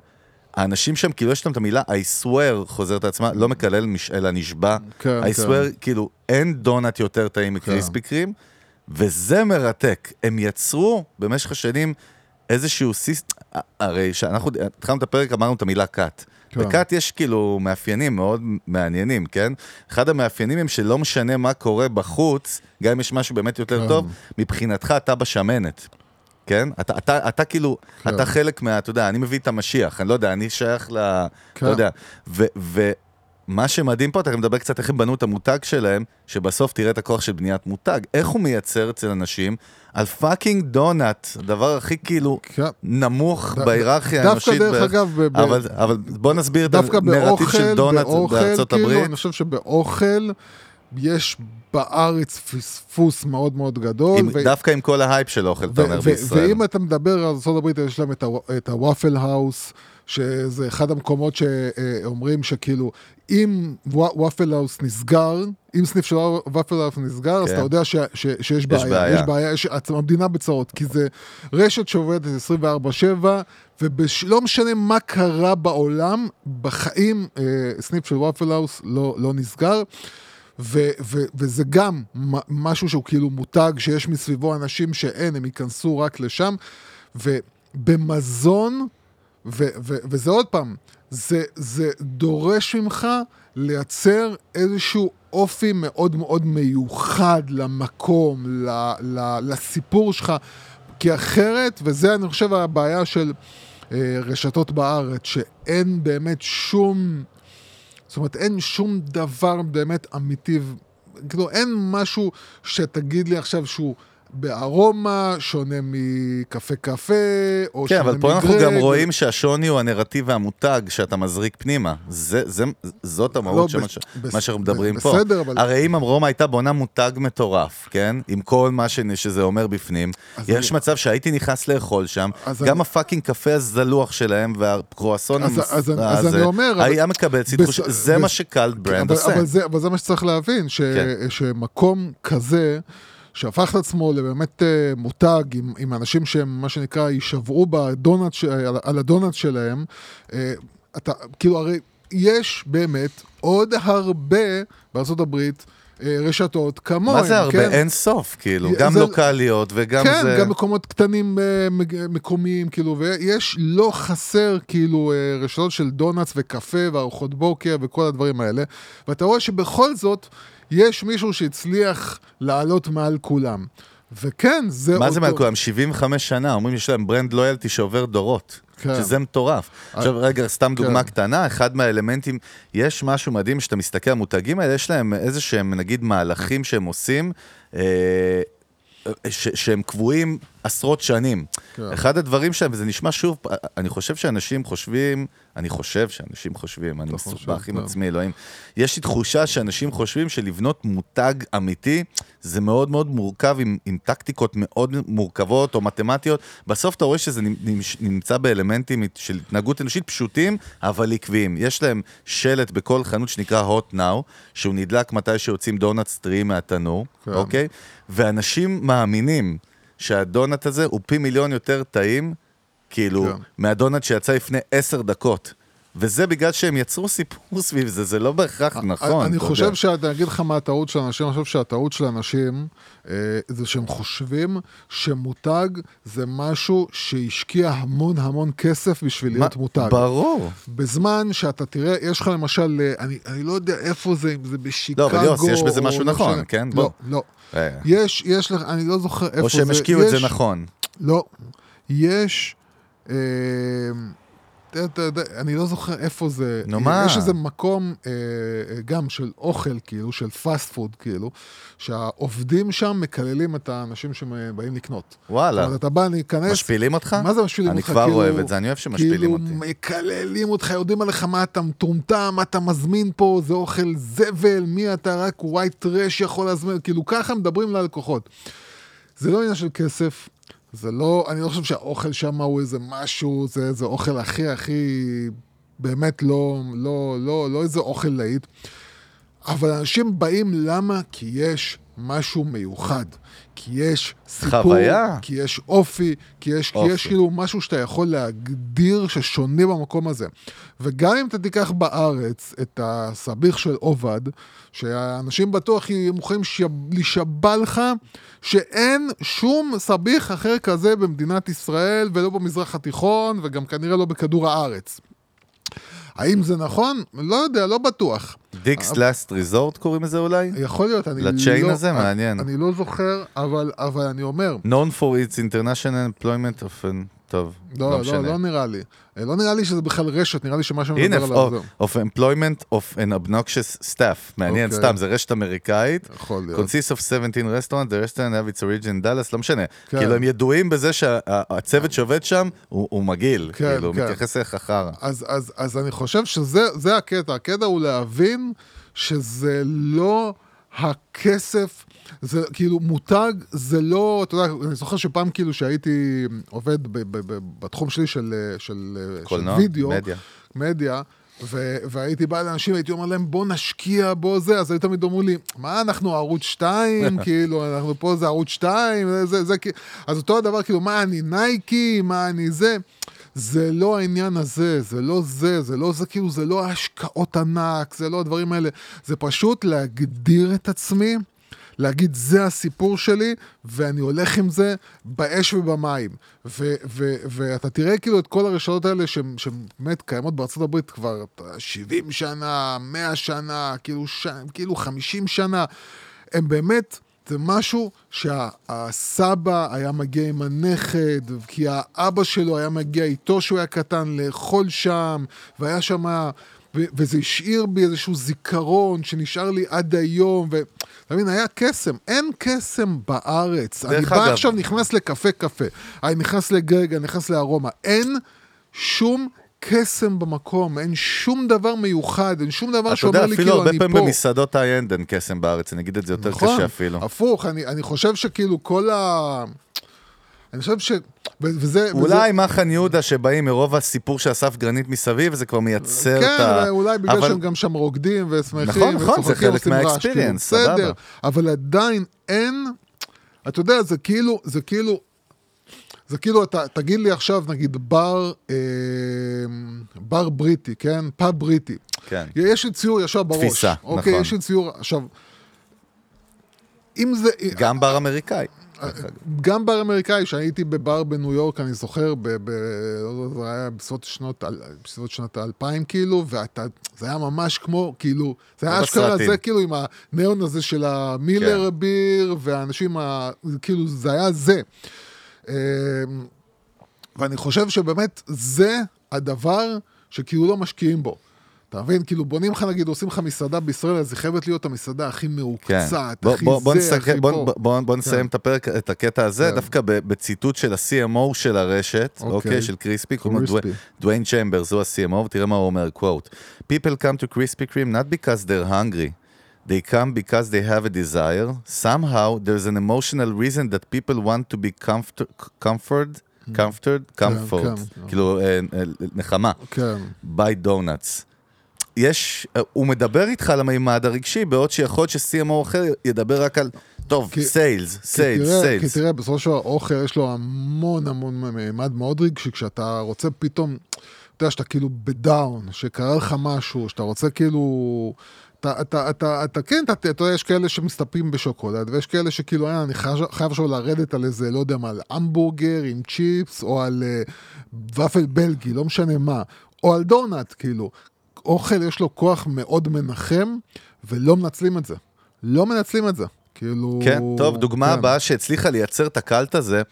האנשים שם, כאילו יש להם את המילה I swear חוזרת לעצמה, לא מקלל, אלא נשבע. כן, I כן. swear, כאילו, אין דונלד יותר טעים מקריספי קרים, וזה מרתק. הם יצרו במשך השנים איזשהו סיסט... הרי כשאנחנו התחלנו את הפרק, אמרנו את המילה קאט. כן. בקאט יש כאילו מאפיינים מאוד מעניינים, כן? אחד המאפיינים הם שלא משנה מה קורה בחוץ, גם אם יש משהו באמת יותר כן. טוב, מבחינתך אתה בשמנת. כן? אתה, אתה, אתה כאילו, כן. אתה חלק מה, אתה יודע, אני מביא את המשיח, אני לא יודע, אני שייך ל... כן. אתה יודע. ו, ומה שמדהים פה, אתה מדבר קצת איך הם בנו את המותג שלהם, שבסוף תראה את הכוח של בניית מותג. איך הוא מייצר אצל אנשים על fucking דונאט, הדבר הכי כאילו כן. נמוך בהיררכיה דווקא האנושית. דרך בערך. אגב, אבל, אבל בוא נסביר את דווקא הנרטיב של דונאט בארצות כאילו, הברית. אני חושב שבאוכל יש בארץ פספוס מאוד מאוד גדול. עם, ו- דווקא עם כל ההייפ של אוכל, אתה אומר, בישראל. ואם אתה מדבר על ארה"ב, יש להם את, הוואפל האוס, שזה אחד המקומות שאומרים שכאילו, אם ווא- וואפל האוס נסגר, אם סניף של וואפל האוס נסגר, אז כן. אתה יודע ש, ש, שיש בעיה. בעיה. יש בעיה, יש, המדינה בצרות, כי זה רשת שעובדת 24-7, ולא משנה מה קרה בעולם, בחיים אה, סניף של וואפל האוס לא, לא נסגר. ו- ו- וזה גם משהו שהוא כאילו מותג שיש מסביבו אנשים שאין, הם ייכנסו רק לשם. ובמזון, ו- ו- וזה עוד פעם, זה, זה דורש ממך לייצר איזשהו אופי מאוד מאוד מיוחד למקום, ל- ל- לסיפור שלך, כי אחרת, וזה אני חושב הבעיה של אה, רשתות בארץ, שאין באמת שום... זאת אומרת, אין שום דבר באמת אמיתי, כאילו, אין משהו שתגיד לי עכשיו שהוא בארומה, שונה מקפה קפה, או כן, שונה אבל פה אנחנו מגרג. גם רואים שהשוני הוא הנרטיב והמותג שאתה מזריק פנימה. זה, זה, זאת המהות של לא, מה בס- מה שאנחנו מדברים ב- פה. בסדר, אבל- הרי אם רומא הייתה בונה מותג מטורף, כן? עם כל מה ש- שזה אומר בפנים, יש אני- מצב שהייתי נכנס לאכול שם, גם אני- הפאקינג קפה הזלוח שלהם והקרואסון אז- המס- אז אני- אז הזה, אני אומר, אבל- היה מקבל ציטוש, בס- זה מה בס- שקלט ברנד אבל, עושה. אבל, זה, אבל זה מה שצריך להבין, ש, כן. שמקום כזה, שהפך את עצמו לבאמת אה, מותג עם, עם אנשים שהם, מה שנקרא, יישבעו בדונלד, ש- על, על הדונלד שלהם, אה, אתה, כאילו, הרי יש באמת עוד הרבה הברית אה, רשתות כמוהם, מה זה הרבה? כן? אין סוף, כאילו, זה- גם זה- לוקאליות וגם כן, זה... גם מקומות קטנים מקומיים, כאילו, ויש לא חסר, כאילו, רשתות של דונלדס וקפה וארוחות בוקר וכל הדברים האלה, ואתה רואה שבכל זאת, יש מישהו שהצליח לעלות מעל כולם. וכן, זה מה זה אותו- מעל כולם? 75 שנה, אומרים שיש להם ברנד לויאלטי שעובר דורות. כן. שזה מטורף. עכשיו רגע, סתם דוגמה כן. קטנה, אחד מהאלמנטים, יש משהו מדהים שאתה מסתכל על המותגים האלה, יש להם איזה שהם נגיד מהלכים שהם עושים, אה, ש, שהם קבועים עשרות שנים. כן. אחד הדברים שם, וזה נשמע שוב, אני חושב שאנשים חושבים, אני חושב שאנשים חושבים, אני מסובך עם כן. עצמי, אלוהים. יש לי תחושה שאנשים חושבים שלבנות מותג אמיתי, זה מאוד מאוד מורכב עם, עם טקטיקות מאוד מורכבות או מתמטיות. בסוף אתה רואה שזה נמ- נמצא באלמנטים של התנהגות אנושית פשוטים, אבל עקביים. יש להם שלט בכל חנות שנקרא hot now, שהוא נדלק מתי שיוצאים דונלדס טריים מהתנור, כן. אוקיי? ואנשים מאמינים שהדונלד הזה הוא פי מיליון יותר טעים, כאילו, כן. מהדונלד שיצא לפני עשר דקות. וזה בגלל שהם יצרו סיפור סביב זה, זה לא בהכרח נכון. אני חושב יודע. שאני אגיד לך מה הטעות של אנשים, אני חושב שהטעות של אנשים אה, זה שהם חושבים שמותג זה משהו שהשקיע המון המון כסף בשביל להיות מותג. ברור. בזמן שאתה תראה, יש לך למשל, אה, אני, אני לא יודע איפה זה, אם זה בשיקגו. לא, אבל יוס, יש בזה משהו לא נכון, משנה. כן? לא, בוא. לא. אה. יש, יש לך, אני לא זוכר איפה זה. או שהם השקיעו את זה נכון. לא. יש... אני לא זוכר איפה זה. נו, מה? יש איזה מקום אה, אה, גם של אוכל, כאילו, של פאסט פוד, כאילו, שהעובדים שם מקללים את האנשים שבאים לקנות. וואלה. זאת אומרת, אתה בא להיכנס... משפילים אותך? מה זה משפילים אני אותך? כבר כאילו- אוהב את זה, אני אוהב שמשפילים כאילו אותי. מקללים אותך, יורדים עליך מה אתה מטומטם, מה אתה מזמין פה, זה אוכל זבל, מי אתה רק white trash יכול להזמין, כאילו ככה מדברים ללקוחות. זה לא עניין של כסף, זה לא, אני לא חושב שהאוכל שם הוא איזה משהו, זה איזה אוכל הכי הכי, באמת לא, לא, לא, לא איזה אוכל להיט. אבל אנשים באים למה? כי יש משהו מיוחד. כי יש סיפור, חוויה. כי יש אופי, כי יש, כי אופי. יש כאילו משהו שאתה יכול להגדיר ששונה במקום הזה. וגם אם אתה תיקח בארץ את הסביח של עובד, שאנשים בטוח יהיו מוכנים שב- להישבע לך שאין שום סביח אחר כזה במדינת ישראל ולא במזרח התיכון וגם כנראה לא בכדור הארץ. האם זה נכון? לא יודע, לא בטוח. דיקס לאסט ריזורט קוראים לזה אולי? יכול להיות, אני לא... לצ'יין הזה? מעניין. אני לא זוכר, אבל, אבל אני אומר, known for its international employment of... an- טוב, לא, לא לא, משנה. לא נראה לי. אה, לא נראה לי שזה בכלל רשת, נראה לי שמה שאני הנה, מדבר עליו of, זהו. of employment of an obnoxious staff. מעניין, אוקיי. סתם, זה רשת אמריקאית. יכול להיות. consists of 17 restaurants, the restaurant have its origin in Dallas, לא משנה. כן. כאילו, הם ידועים בזה שהצוות שעובד שם הוא הוא מגעיל. כן, כאילו, הוא כן. מתייחס אליך חרא. אז, אז, אז אני חושב שזה זה הקטע. הקטע הוא להבין שזה לא הכסף, זה כאילו מותג, זה לא, אתה יודע, אני זוכר שפעם כאילו שהייתי עובד ב, ב, ב, בתחום שלי של, של, של וידאו, מדיה. מדיה, ו- והייתי בא לאנשים, הייתי אומר להם, בוא נשקיע, בוא זה, אז היו תמיד אמרו לי, מה אנחנו ערוץ 2, כאילו, אנחנו פה זה ערוץ 2, זה, זה, זה, כאילו-" אז אותו הדבר, כאילו, מה אני נייקי, מה אני זה, זה לא העניין הזה, זה לא זה, זה לא זה, כאילו, זה לא השקעות ענק, זה לא הדברים האלה, זה פשוט להגדיר את עצמי. להגיד, זה הסיפור שלי, ואני הולך עם זה באש ובמים. ו- ו- ואתה תראה כאילו את כל הרשתות האלה שהן שהן באמת קיימות בארצות הברית כבר אתה יודע, 70 שנה, 100 שנה, כאילו, ש- כאילו 50 שנה. הם באמת, זה משהו שהסבא היה מגיע עם הנכד, כי האבא שלו היה מגיע איתו כשהוא היה קטן לאכול שם, והיה שם... וזה השאיר בי איזשהו זיכרון שנשאר לי עד היום, ואתה מבין, היה קסם. אין קסם בארץ. אני בא אגב- עכשיו, נכנס לקפה קפה, אני נכנס לגרגע, אני נכנס לארומה. אין שום קסם במקום, אין שום דבר מיוחד, אין שום דבר אתה שאומר יודע, לי אפילו כאילו הרבה אני פעמים פה. במסעדות ההיי-אנד אין קסם בארץ, אני אגיד את זה יותר נכון, קשה אפילו. הפוך, אני, אני חושב שכאילו כל ה... אני חושב ש... וזה... אולי וזה... מחן יהודה שבאים מרוב הסיפור שאסף גרנית מסביב, זה כבר מייצר את כן, ה... אולי בגלל אבל- שהם גם שם רוקדים ושמחים. נכון, נכון, זה חלק כאילו, סבבה. בסדר, אבל עדיין אין... אתה יודע, זה כאילו, זה כאילו... זה כאילו, אתה, תגיד לי עכשיו, נגיד, בר, אה, בר בריטי, כן? פאב בריטי. כן. יש לי ציור ישר בראש. תפיסה, אוקיי, נכון. יש לי ציור, עכשיו, אם זה... גם בר אמריקאי. גם בר אמריקאי, שהייתי בבר בניו יורק, אני זוכר, זה היה בסביבות שנות, אל- בסביבות שנות האלפיים, כאילו, ואתה, זה היה ממש כמו, כאילו, זה היה אשכרה. זה כאילו עם הניאון הזה של המילר כן. ביר, והאנשים, ה, כאילו, זה היה זה. אמ, ואני חושב שבאמת זה הדבר שכאילו לא משקיעים בו. אתה מבין? כאילו בונים לך נגיד, עושים לך מסעדה בישראל, אז היא חייבת להיות המסעדה הכי כן. מהוקצת, בוא, הכי בוא, בוא, זה, נסתכל, הכי בוא, פה. בוא, בוא, בוא נסיים את הפרק, את הקטע הזה, כן. דווקא בציטוט של ה-CMO של הרשת, אוקיי. אוקיי, של קריספי, קוראים לו. דוויין צ'מברס, הוא ה-CMO, ותראה מה הוא אומר, quote, People come to Krispy Kreme not because they're hungry. They come because they have a desire. Somehow there's an emotional reason that people want to be comfort, comfort, comforted, comfort, כן. כאילו אה, אה, נחמה. כן. by donuts. יש, הוא מדבר איתך על המימד הרגשי, בעוד שיכול להיות ש-CMO אחר ידבר רק על, טוב, כי- סיילס, כי סיילס, תראה, כי סיילס. תראה, בסופו של דבר אוכל יש לו המון המון מימד מאוד רגשי, כשאתה רוצה פתאום, אתה יודע, שאתה כאילו בדאון, שקרה לך משהו, שאתה רוצה כאילו... אתה, אתה, אתה, אתה, כן, אתה, אתה יודע, יש כאלה שמסתפקים בשוקולד, ויש כאלה שכאילו, אה, אני חייב, חייב עכשיו לרדת על איזה, לא יודע מה, על המבורגר עם צ'יפס, או על אה, ופל בלגי, לא משנה מה, או על דונלד, כאילו. אוכל יש לו כוח מאוד מנחם, ולא מנצלים את זה. לא מנצלים את זה. כאילו... כן, טוב, דוגמה כן. הבאה שהצליחה לייצר את הקלט הזה,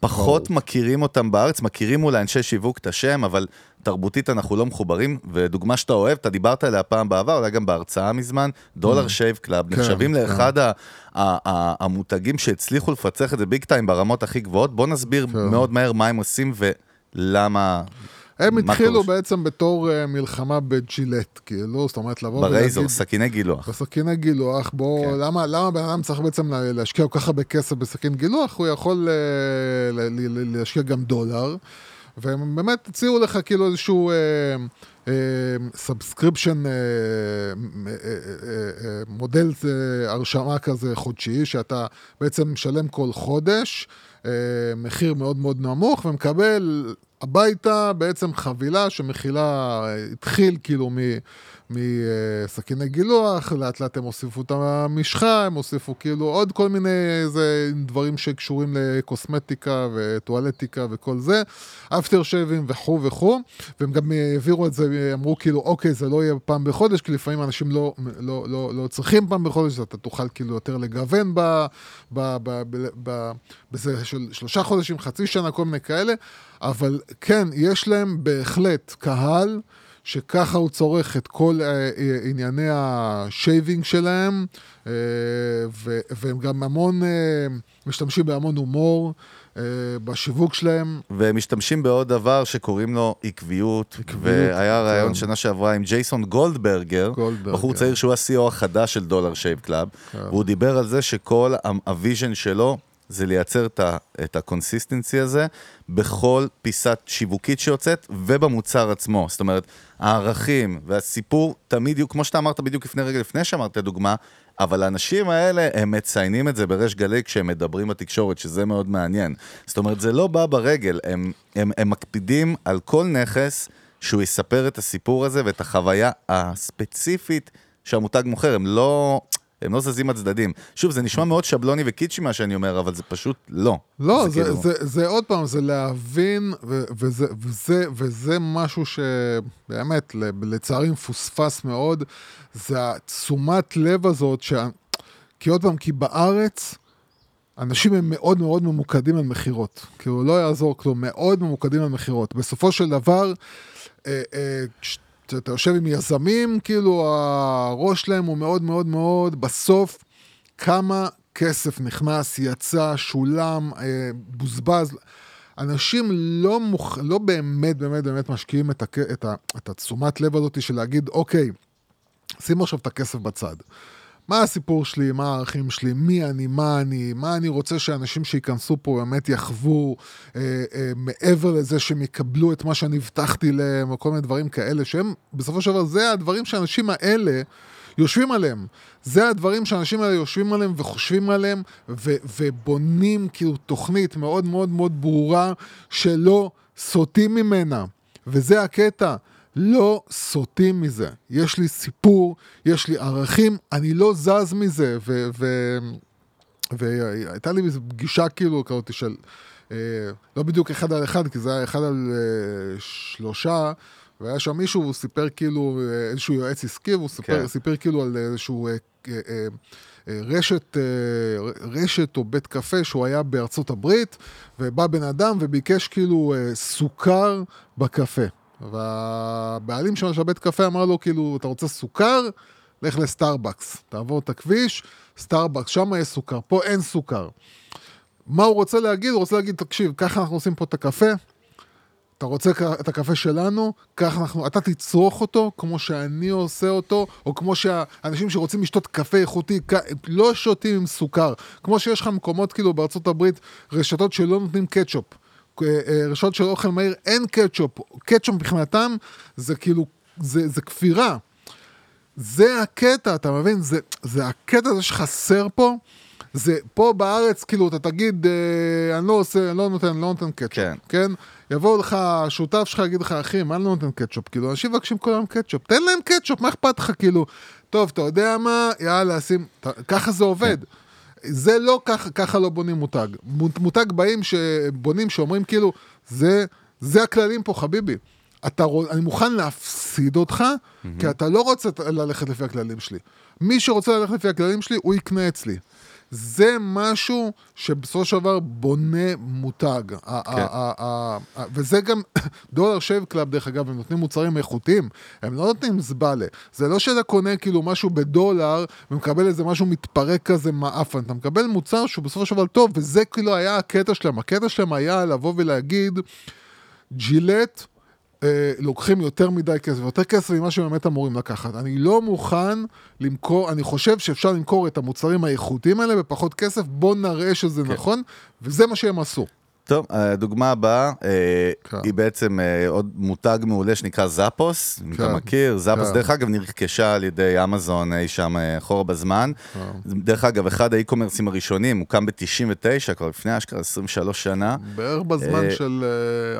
פחות מכירים אותם בארץ, מכירים אולי אנשי שיווק את השם, אבל תרבותית אנחנו לא מחוברים, ודוגמה שאתה אוהב, אתה דיברת עליה פעם בעבר, אולי גם בהרצאה מזמן, Dollar Shave Club, נחשבים כן. לאחד המותגים שהצליחו לפצח את זה big time ברמות הכי גבוהות. בוא נסביר כן. מאוד מהר מה הם עושים ולמה... הם התחילו? בעצם בתור אה, מלחמה בג'ילט, כאילו, זאת אומרת, לבוא ב razor, סכיני גילוח. בסכיני גילוח, בוא, כן. למה, למה בן אדם צריך בעצם לה- להשקיע כל כך הרבה כסף בסכין גילוח? הוא יכול אה, ל- ל- ל- להשקיע גם דולר, והם באמת הציעו לך כאילו איזשהו subscription, מודל אה, הרשמה כזה חודשי, שאתה בעצם משלם כל חודש, אה, מחיר מאוד מאוד נמוך, ומקבל הביתה בעצם חבילה שמכילה, אה, התחיל כאילו. מסכיני גילוח, לאט לאט הם הוסיפו את המשחה, הם הוסיפו כאילו עוד כל מיני איזה דברים שקשורים לקוסמטיקה וטואלטיקה וכל זה, אפטר שייבים וכו' וכו', והם גם העבירו את זה, אמרו כאילו, אוקיי, זה לא יהיה פעם בחודש, כי לפעמים אנשים לא, לא, לא, לא צריכים פעם בחודש, אתה תוכל כאילו יותר לגוון בזה של שלושה חודשים, חצי שנה, כל מיני כאלה, אבל כן, יש להם בהחלט קהל. שככה הוא צורך את כל אה, אה, ענייני ה shaving שלהם, אה, ו- והם גם המון, אה, משתמשים בהמון הומור אה, בשיווק שלהם. והם משתמשים בעוד דבר שקוראים לו עקביות, עקביות, והיה כן. שנה שעברה עם ג'ייסון גולדברגר, גולדברגר. בחור צעיר שהוא ה-CEO החדש של Dollar Shave Club, כן. והוא דיבר על זה שכל ה vision שלו זה לייצר את ה consistency הזה בכל פיסת שיווקית שיוצאת ובמוצר עצמו. זאת אומרת, הערכים והסיפור תמיד יהיו, כמו שאתה אמרת בדיוק לפני רגע, לפני שאמרת את הדוגמה, אבל האנשים האלה, הם מציינים את זה בריש גלי כשהם מדברים בתקשורת, שזה מאוד מעניין. זאת אומרת, זה לא בא ברגל, הם, הם, הם מקפידים על כל נכס שהוא יספר את הסיפור הזה ואת החוויה הספציפית שהמותג מוכר, הם לא... הם לא זזים הצדדים. שוב, זה נשמע מאוד שבלוני וקיצ'י מה שאני אומר, אבל זה פשוט לא. לא, זה, כאילו- זה, זה, זה עוד פעם, זה להבין, ו, וזה, וזה, וזה משהו שבאמת, לצערי מפוספס מאוד, זה התשומת לב הזאת, ש... כי עוד פעם, כי בארץ, אנשים הם מאוד מאוד ממוקדים על מכירות. כאילו, לא יעזור כלום, מאוד ממוקדים על מכירות. בסופו של דבר, אה, אה, כשאתה יושב עם יזמים, כאילו, הראש שלהם הוא מאוד מאוד מאוד, בסוף, כמה כסף נכנס, יצא, שולם, אה, בוזבז. אנשים לא, מוכ... לא באמת באמת באמת משקיעים את, הכ... את, ה... התשומת לב הזאת של להגיד, אוקיי, שימו עכשיו את הכסף בצד. מה הסיפור שלי, מה הערכים שלי, מי אני, מה אני, מה אני רוצה שאנשים שייכנסו פה באמת יחוו אה, אה, מעבר לזה שהם יקבלו את מה שאני הבטחתי להם, או כל מיני דברים כאלה, שהם בסופו של דבר, זה הדברים שהאנשים האלה יושבים עליהם. זה הדברים שהאנשים האלה יושבים עליהם וחושבים עליהם, ו- ובונים כאילו תוכנית מאוד מאוד מאוד ברורה, שלא סוטים ממנה. וזה הקטע. לא סוטים מזה. יש לי סיפור, יש לי ערכים, אני לא זז מזה. והייתה לי איזו פגישה כאילו כזאת של, אה, לא בדיוק אחד על אחד, כי זה היה אחד על אה, שלושה, והיה שם מישהו, הוא סיפר כאילו, אה, איזשהו יועץ עסקי, והוא סיפר, כן. סיפר כאילו על איזשהו... אה, אה, אה, אה, רשת, אה, רשת או בית קפה שהוא היה בארצות הברית, ובא בן אדם וביקש כאילו סוכר בקפה. והבעלים של בית קפה אמר לו, כאילו, אתה רוצה סוכר? לך לסטארבקס. תעבור את הכביש, סטארבקס, שם יש סוכר, פה אין סוכר. מה הוא רוצה להגיד? הוא רוצה להגיד, תקשיב, ככה אנחנו עושים פה את הקפה, אתה רוצה את הקפה שלנו, ככה אנחנו, אתה תצרוך אותו כמו שאני עושה אותו, או כמו שהאנשים שרוצים לשתות קפה איכותי, לא שותים עם סוכר. כמו שיש לך מקומות כאילו בארצות הברית, רשתות שלא נותנים קטשופ. אה, אה, רשתות של אוכל מהיר, אין קטשופ. קטשופ מבחינתם זה כאילו, זה, זה כפירה. זה הקטע, אתה מבין? זה, זה הקטע הזה שחסר פה. זה פה בארץ, כאילו, אתה תגיד, אה, אני לא עושה, אני לא נותן, לא נותן קטשופ, כן. כן? יבוא לך השותף שלך, יגיד לך, אחי, מה אני לא נותן קטשופ? כאילו, אנשים מבקשים כל היום קטשופ, תן להם קטשופ, מה אכפת לך? כאילו, טוב, אתה יודע מה, יאללה, שים, ככה זה עובד. זה לא ככה, ככה לא בונים מותג. מו- מותג באים שבונים, שאומרים כאילו, זה, זה הכללים פה, חביבי. אתה, אני מוכן להפסיד אותך, כי אתה לא רוצה ללכת לפי הכללים שלי. מי שרוצה ללכת לפי הכללים שלי, הוא יקנה אצלי. זה משהו שבסופו של דבר בונה מותג. ה- וזה גם, Dollar Shave Club, דרך אגב, הם נותנים מוצרים איכותיים, הם לא נותנים זבלה. זה לא שאתה קונה כאילו משהו בדולר ומקבל איזה משהו מתפרק כזה מעפן, אתה מקבל מוצר שהוא בסופו של דבר טוב, וזה כאילו היה הקטע שלהם. הקטע שלהם היה לבוא ולהגיד, ג'ילט, אה, לוקחים יותר מדי כסף, יותר כסף ממה שהם באמת אמורים לקחת. אני לא מוכן למכור, אני חושב שאפשר למכור את המוצרים האיכותיים האלה בפחות כסף, בוא נראה שזה כן. נכון, וזה מה שהם עשו. טוב, הדוגמה הבאה אה, כן. היא בעצם אה, עוד מותג מעולה שנקרא זאפוס, אם אתה כן. מכיר, זאפוס כן. דרך אגב נרכשה על ידי אמזון אי שם אה, אחורה בזמן. דרך אגב, אחד האי-קומרסים הראשונים, הוקם ב-99, כבר לפני אשכרה 23 שנה. בערך בזמן של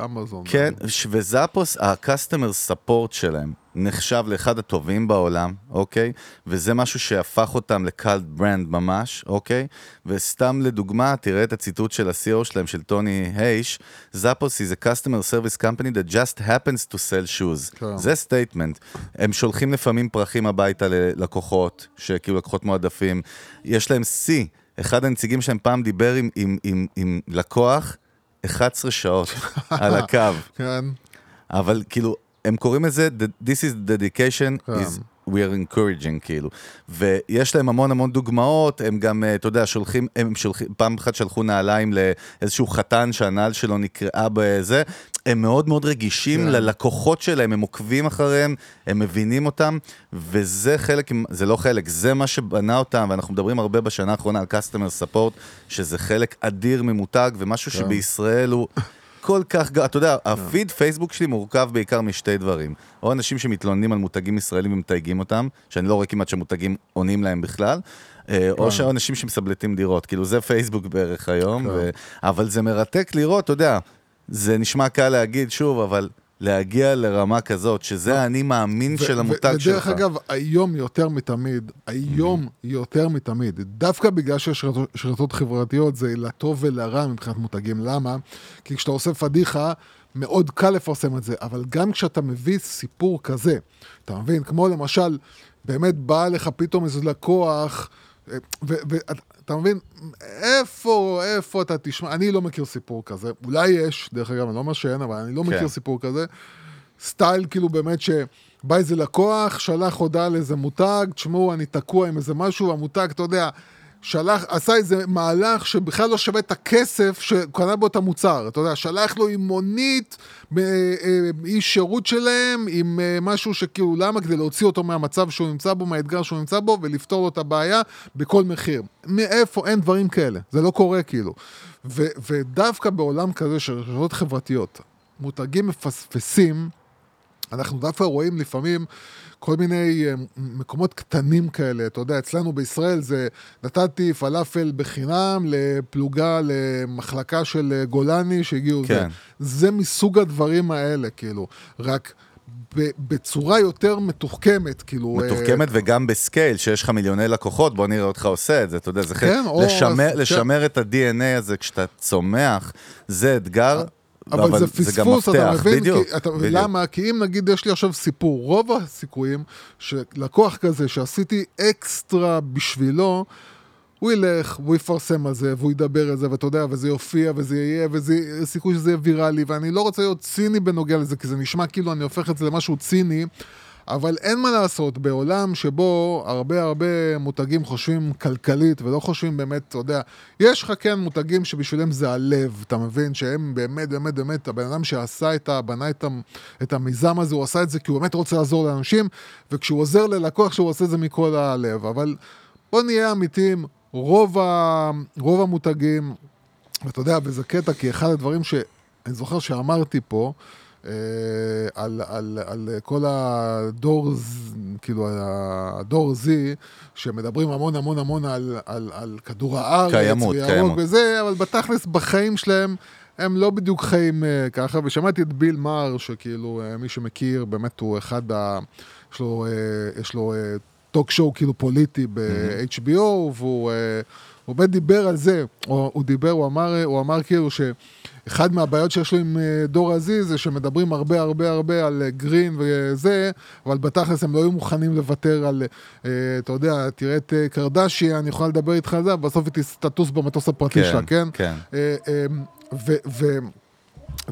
אמזון. כן, וזאפוס, ה-customer support שלהם נחשב לאחד הטובים בעולם, אוקיי? וזה משהו שהפך אותם ל cult brand ממש, אוקיי? וסתם לדוגמה, תראה את הציטוט של ה-CEO שלהם, של טוני שיי, Zappos is a customer service company that just happens to sell shoes. כן. זה statement. הם שולחים לפעמים פרחים הביתה ללקוחות, שכאילו לקוחות מועדפים. יש להם שיא. אחד הנציגים שלהם פעם דיבר עם, עם, עם, עם לקוח 11 שעות על הקו. כן, אבל כאילו, הם קוראים לזה, "The- This is dedication כן. is we are encouraging, כאילו. ויש להם המון המון דוגמאות, הם גם, אה, אתה יודע, שולחים, הם שולחים, פעם אחת שלחו נעליים לאיזשהו חתן שהנעל שלו נקרעה בזה. הם מאוד מאוד רגישים כן. ללקוחות שלהם, הם עוקבים אחריהם, הם מבינים אותם, וזה חלק, זה לא חלק, זה מה שבנה אותם, ואנחנו מדברים הרבה בשנה האחרונה על customer support, שזה חלק אדיר ממותג, ומשהו כן. שבישראל הוא... כל כך, אתה יודע, הפיד פייסבוק שלי מורכב בעיקר משתי דברים. או אנשים שמתלוננים על מותגים ישראלים ומתייגים אותם, שאני לא רואה כמעט שמותגים עונים להם בכלל, אה, או שאנשים שמסבלטים דירות, כאילו זה פייסבוק בערך היום, ו... אבל זה מרתק לראות, אתה יודע, זה נשמע קל להגיד שוב, אבל להגיע לרמה כזאת, שזה האני מאמין של המותג שלך. ודרך אגב, היום יותר מתמיד, היום יותר מתמיד, דווקא בגלל שיש רשתות חברתיות, זה לטוב ולרע מבחינת מותגים. למה? כי כשאתה עושה פדיחה, מאוד קל לפרסם את זה, אבל גם כשאתה מביא סיפור כזה, אתה מבין? כמו למשל, באמת בא לך פתאום איזה לקוח, ואתה מבין, איפה, איפה אתה תשמע, אני לא מכיר סיפור כזה, אולי יש, דרך אגב, אני לא אומר שאין, אבל אני לא כן. מכיר סיפור כזה. סטייל כאילו באמת שבא איזה לקוח, שלח הודעה לאיזה מותג, תשמעו, אני תקוע עם איזה משהו, המותג, אתה יודע, שלח, עשה איזה מהלך שבכלל לא שווה את הכסף שקנה בו את המוצר, אתה יודע, שלח לו עם מונית, אה, אה, איש שירות שלהם, עם אה, משהו שכאילו, למה? כדי להוציא אותו מהמצב שהוא נמצא בו, מהאתגר שהוא נמצא בו, ולפתור לו את הבעיה בכל מחיר. מאיפה? אין דברים כאלה, זה לא קורה כאילו. ו- ודווקא בעולם כזה של רשתות חברתיות, מותגים מפספסים, אנחנו דווקא רואים לפעמים כל מיני אה, מקומות קטנים כאלה, אתה יודע, אצלנו בישראל זה נתתי פלאפל בחינם לפלוגה, למחלקה של אה, גולני שהגיעו, כן. זה, זה מסוג הדברים האלה, כאילו, רק בצורה יותר מתוחכמת, כאילו. אה, מתוחכמת וגם בסקייל, שיש לך מיליוני לקוחות, בוא נראה אותך עושה את זה, אתה יודע, זה חלק, כן, או- לשמר, אז- לשמר את ה-DNA הזה כשאתה צומח, זה אתגר, אבל, זה פספוס, אתה מבין? בדיוק, כי, אתה, בדיוק. למה? כי אם נגיד יש לי עכשיו סיפור, רוב הסיכויים שלקוח כזה שעשיתי אקסטרה בשבילו, הוא ילך, והוא יפרסם על זה, והוא ידבר על זה, ואתה יודע, וזה יופיע, וזה יהיה, וזה סיכוי שזה יהיה ויראלי, ואני לא רוצה להיות ציני בנוגע לזה, כי זה נשמע כאילו אני הופך את זה למשהו ציני, אבל אין מה לעשות, בעולם שבו הרבה הרבה מותגים חושבים כלכלית, ולא חושבים באמת, אתה יודע, יש לך כן מותגים שבשבילם זה הלב, אתה מבין? שהם באמת, באמת, באמת, הבן אדם שעשה את ה... בנה את, את המיזם הזה, הוא עשה את זה כי הוא באמת רוצה לעזור לאנשים, וכשהוא עוזר ללקוח, שהוא עושה את זה מכל הלב. אבל בוא נהיה אמיתיים, רוב, ה, רוב המותגים, ואתה יודע, וזה קטע, כי אחד הדברים שאני זוכר שאמרתי פה, על, על, על כל הדור, כאילו, הדור Z, שמדברים המון המון המון על, על, על כדור הארץ, קיימות, וירוק קיימות. וזה, אבל בתכלס בחיים שלהם הם לא בדיוק חיים אה, ככה, ושמעתי את ביל מאר, שכאילו, אה, מי שמכיר, באמת הוא אחד ה... יש לו, אה, יש לו טוק שואו כאילו פוליטי ב-HBO, והוא אה, הוא באמת דיבר על זה, הוא, הוא דיבר, הוא אמר, אה, הוא אמר כאילו שאחד מהבעיות שיש לו עם אה, דור הזי זה שמדברים הרבה הרבה הרבה על אה, גרין וזה, אבל בתכלס הם לא היו מוכנים לוותר על, אה, אתה יודע, תראה את אה, קרדשי, אני יכולה לדבר איתך על זה, בסוף היא תטוס במטוס הפרטי כן, שלה, כן? כן. אה, אה, ו... ו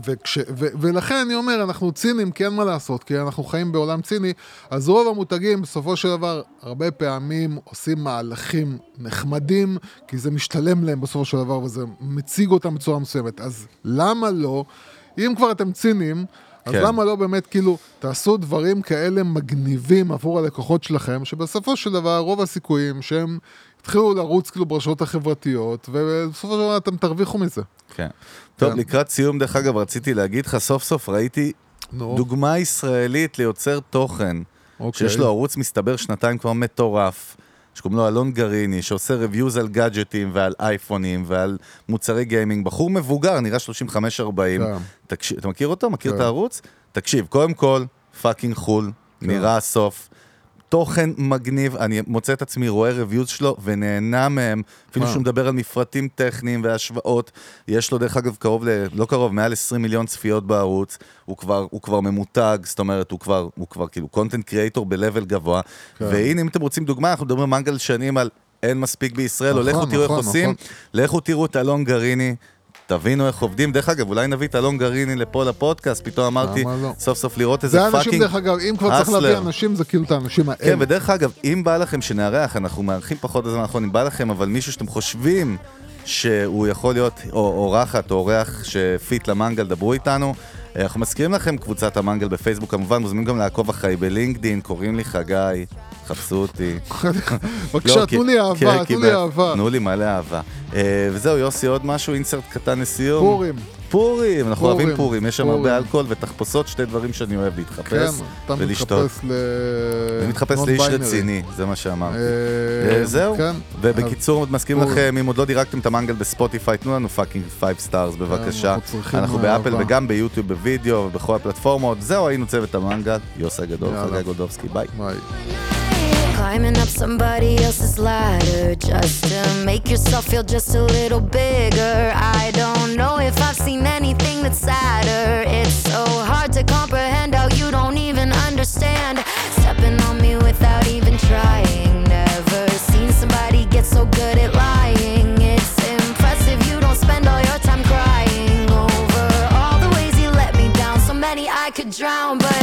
וכש, ו, ולכן אני אומר, אנחנו צינים, כי אין מה לעשות, כי אנחנו חיים בעולם ציני, אז רוב המותגים בסופו של דבר, הרבה פעמים עושים מהלכים נחמדים, כי זה משתלם להם בסופו של דבר, וזה מציג אותם בצורה מסוימת. אז למה לא, אם כבר אתם צינים, אז כן. למה לא באמת, כאילו, תעשו דברים כאלה מגניבים עבור הלקוחות שלכם, שבסופו של דבר, רוב הסיכויים שהם יתחילו לרוץ כאילו ברשתות החברתיות, ובסופו של דבר אתם תרוויחו מזה. כן. טוב, כן. לקראת סיום, דרך אגב, רציתי להגיד לך, סוף סוף ראיתי נו, דוגמה ישראלית ליוצר תוכן, אוקיי. שיש לו ערוץ מסתבר שנתיים כבר מטורף, שקוראים לו אלון גריני, שעושה reviews על גאדג'טים ועל אייפונים ועל מוצרי גיימינג, בחור מבוגר, נראה 35-40. כן. תקשיב, אתה מכיר אותו? מכיר כן. את הערוץ? תקשיב, קודם כל, פאקינג חול, נראה הסוף. תוכן מגניב, אני מוצא את עצמי רואה reviews שלו ונהנה מהם, אפילו מה? שהוא מדבר על מפרטים טכניים והשוואות. יש לו דרך אגב קרוב ל... לא קרוב, מעל 20 מיליון צפיות בערוץ. הוא כבר, הוא כבר ממותג, זאת אומרת, הוא כבר, הוא כבר כאילו content creator ב-level גבוה. כן. והנה, אם אתם רוצים דוגמה, אנחנו מדברים מנגל שנים על אין מספיק בישראל, או נכון, לכו תראו איך נכון, עושים, נכון. לכו תראו את אלון גריני. תבינו איך עובדים. דרך אגב, אולי נביא את אלון גריני לפה לפודקאסט, פתאום אמרתי, לא? סוף סוף לראות איזה זה fucking... האנשים, דרך אגב, אם כבר צריך להביא. אנשים, זה כאילו את האנשים כן, האלה. ודרך אגב, אם בא לכם שנארח, אנחנו מארחים פחות בזמן האחרון, אם בא לכם, אבל מישהו שאתם חושבים שהוא יכול להיות או אורחת או אורח ש fit למנגל, דברו איתנו. אנחנו מזכירים לכם קבוצת המנגל בפייסבוק, כמובן מוזמנים גם לעקוב אחריי בלינקדין, קוראים לי חגי, חפשו אותי. בבקשה, לא, תנו לי אהבה, כן, תנו לי אהבה. תנו לי מלא אהבה. אה, וזהו, יוסי, עוד משהו, insert קטן לסיום. פורים. פורים, אנחנו אוהבים פורים, יש שם. הרבה אלכוהול ותחפושות, שתי דברים שאני אוהב כן, להתחפש אתה ולשתות. אני מתחפש לאיש. רציני, זה מה שאמרתי. אה, אה, זהו, כן. ובקיצור, עוד מסכים. לכם, אם עוד לא דירגתם את המנגל בספוטיפיי, תנו לנו fucking 5 stars בבקשה. אנחנו באפל. וגם ביוטיוב בווידאו ובכל הפלטפורמות. זהו, היינו צוות המנגל, יוסי הגדול. חגי גולדובסקי, ביי. Climbing up somebody else's ladder just to make yourself feel just a little bigger. I don't know if I've seen anything that's sadder. It's so hard to comprehend how you don't even understand. Stepping on me without even trying. Never seen somebody get so good at lying. It's impressive you don't spend all your time crying over all the ways you let me down. So many I could drown, but.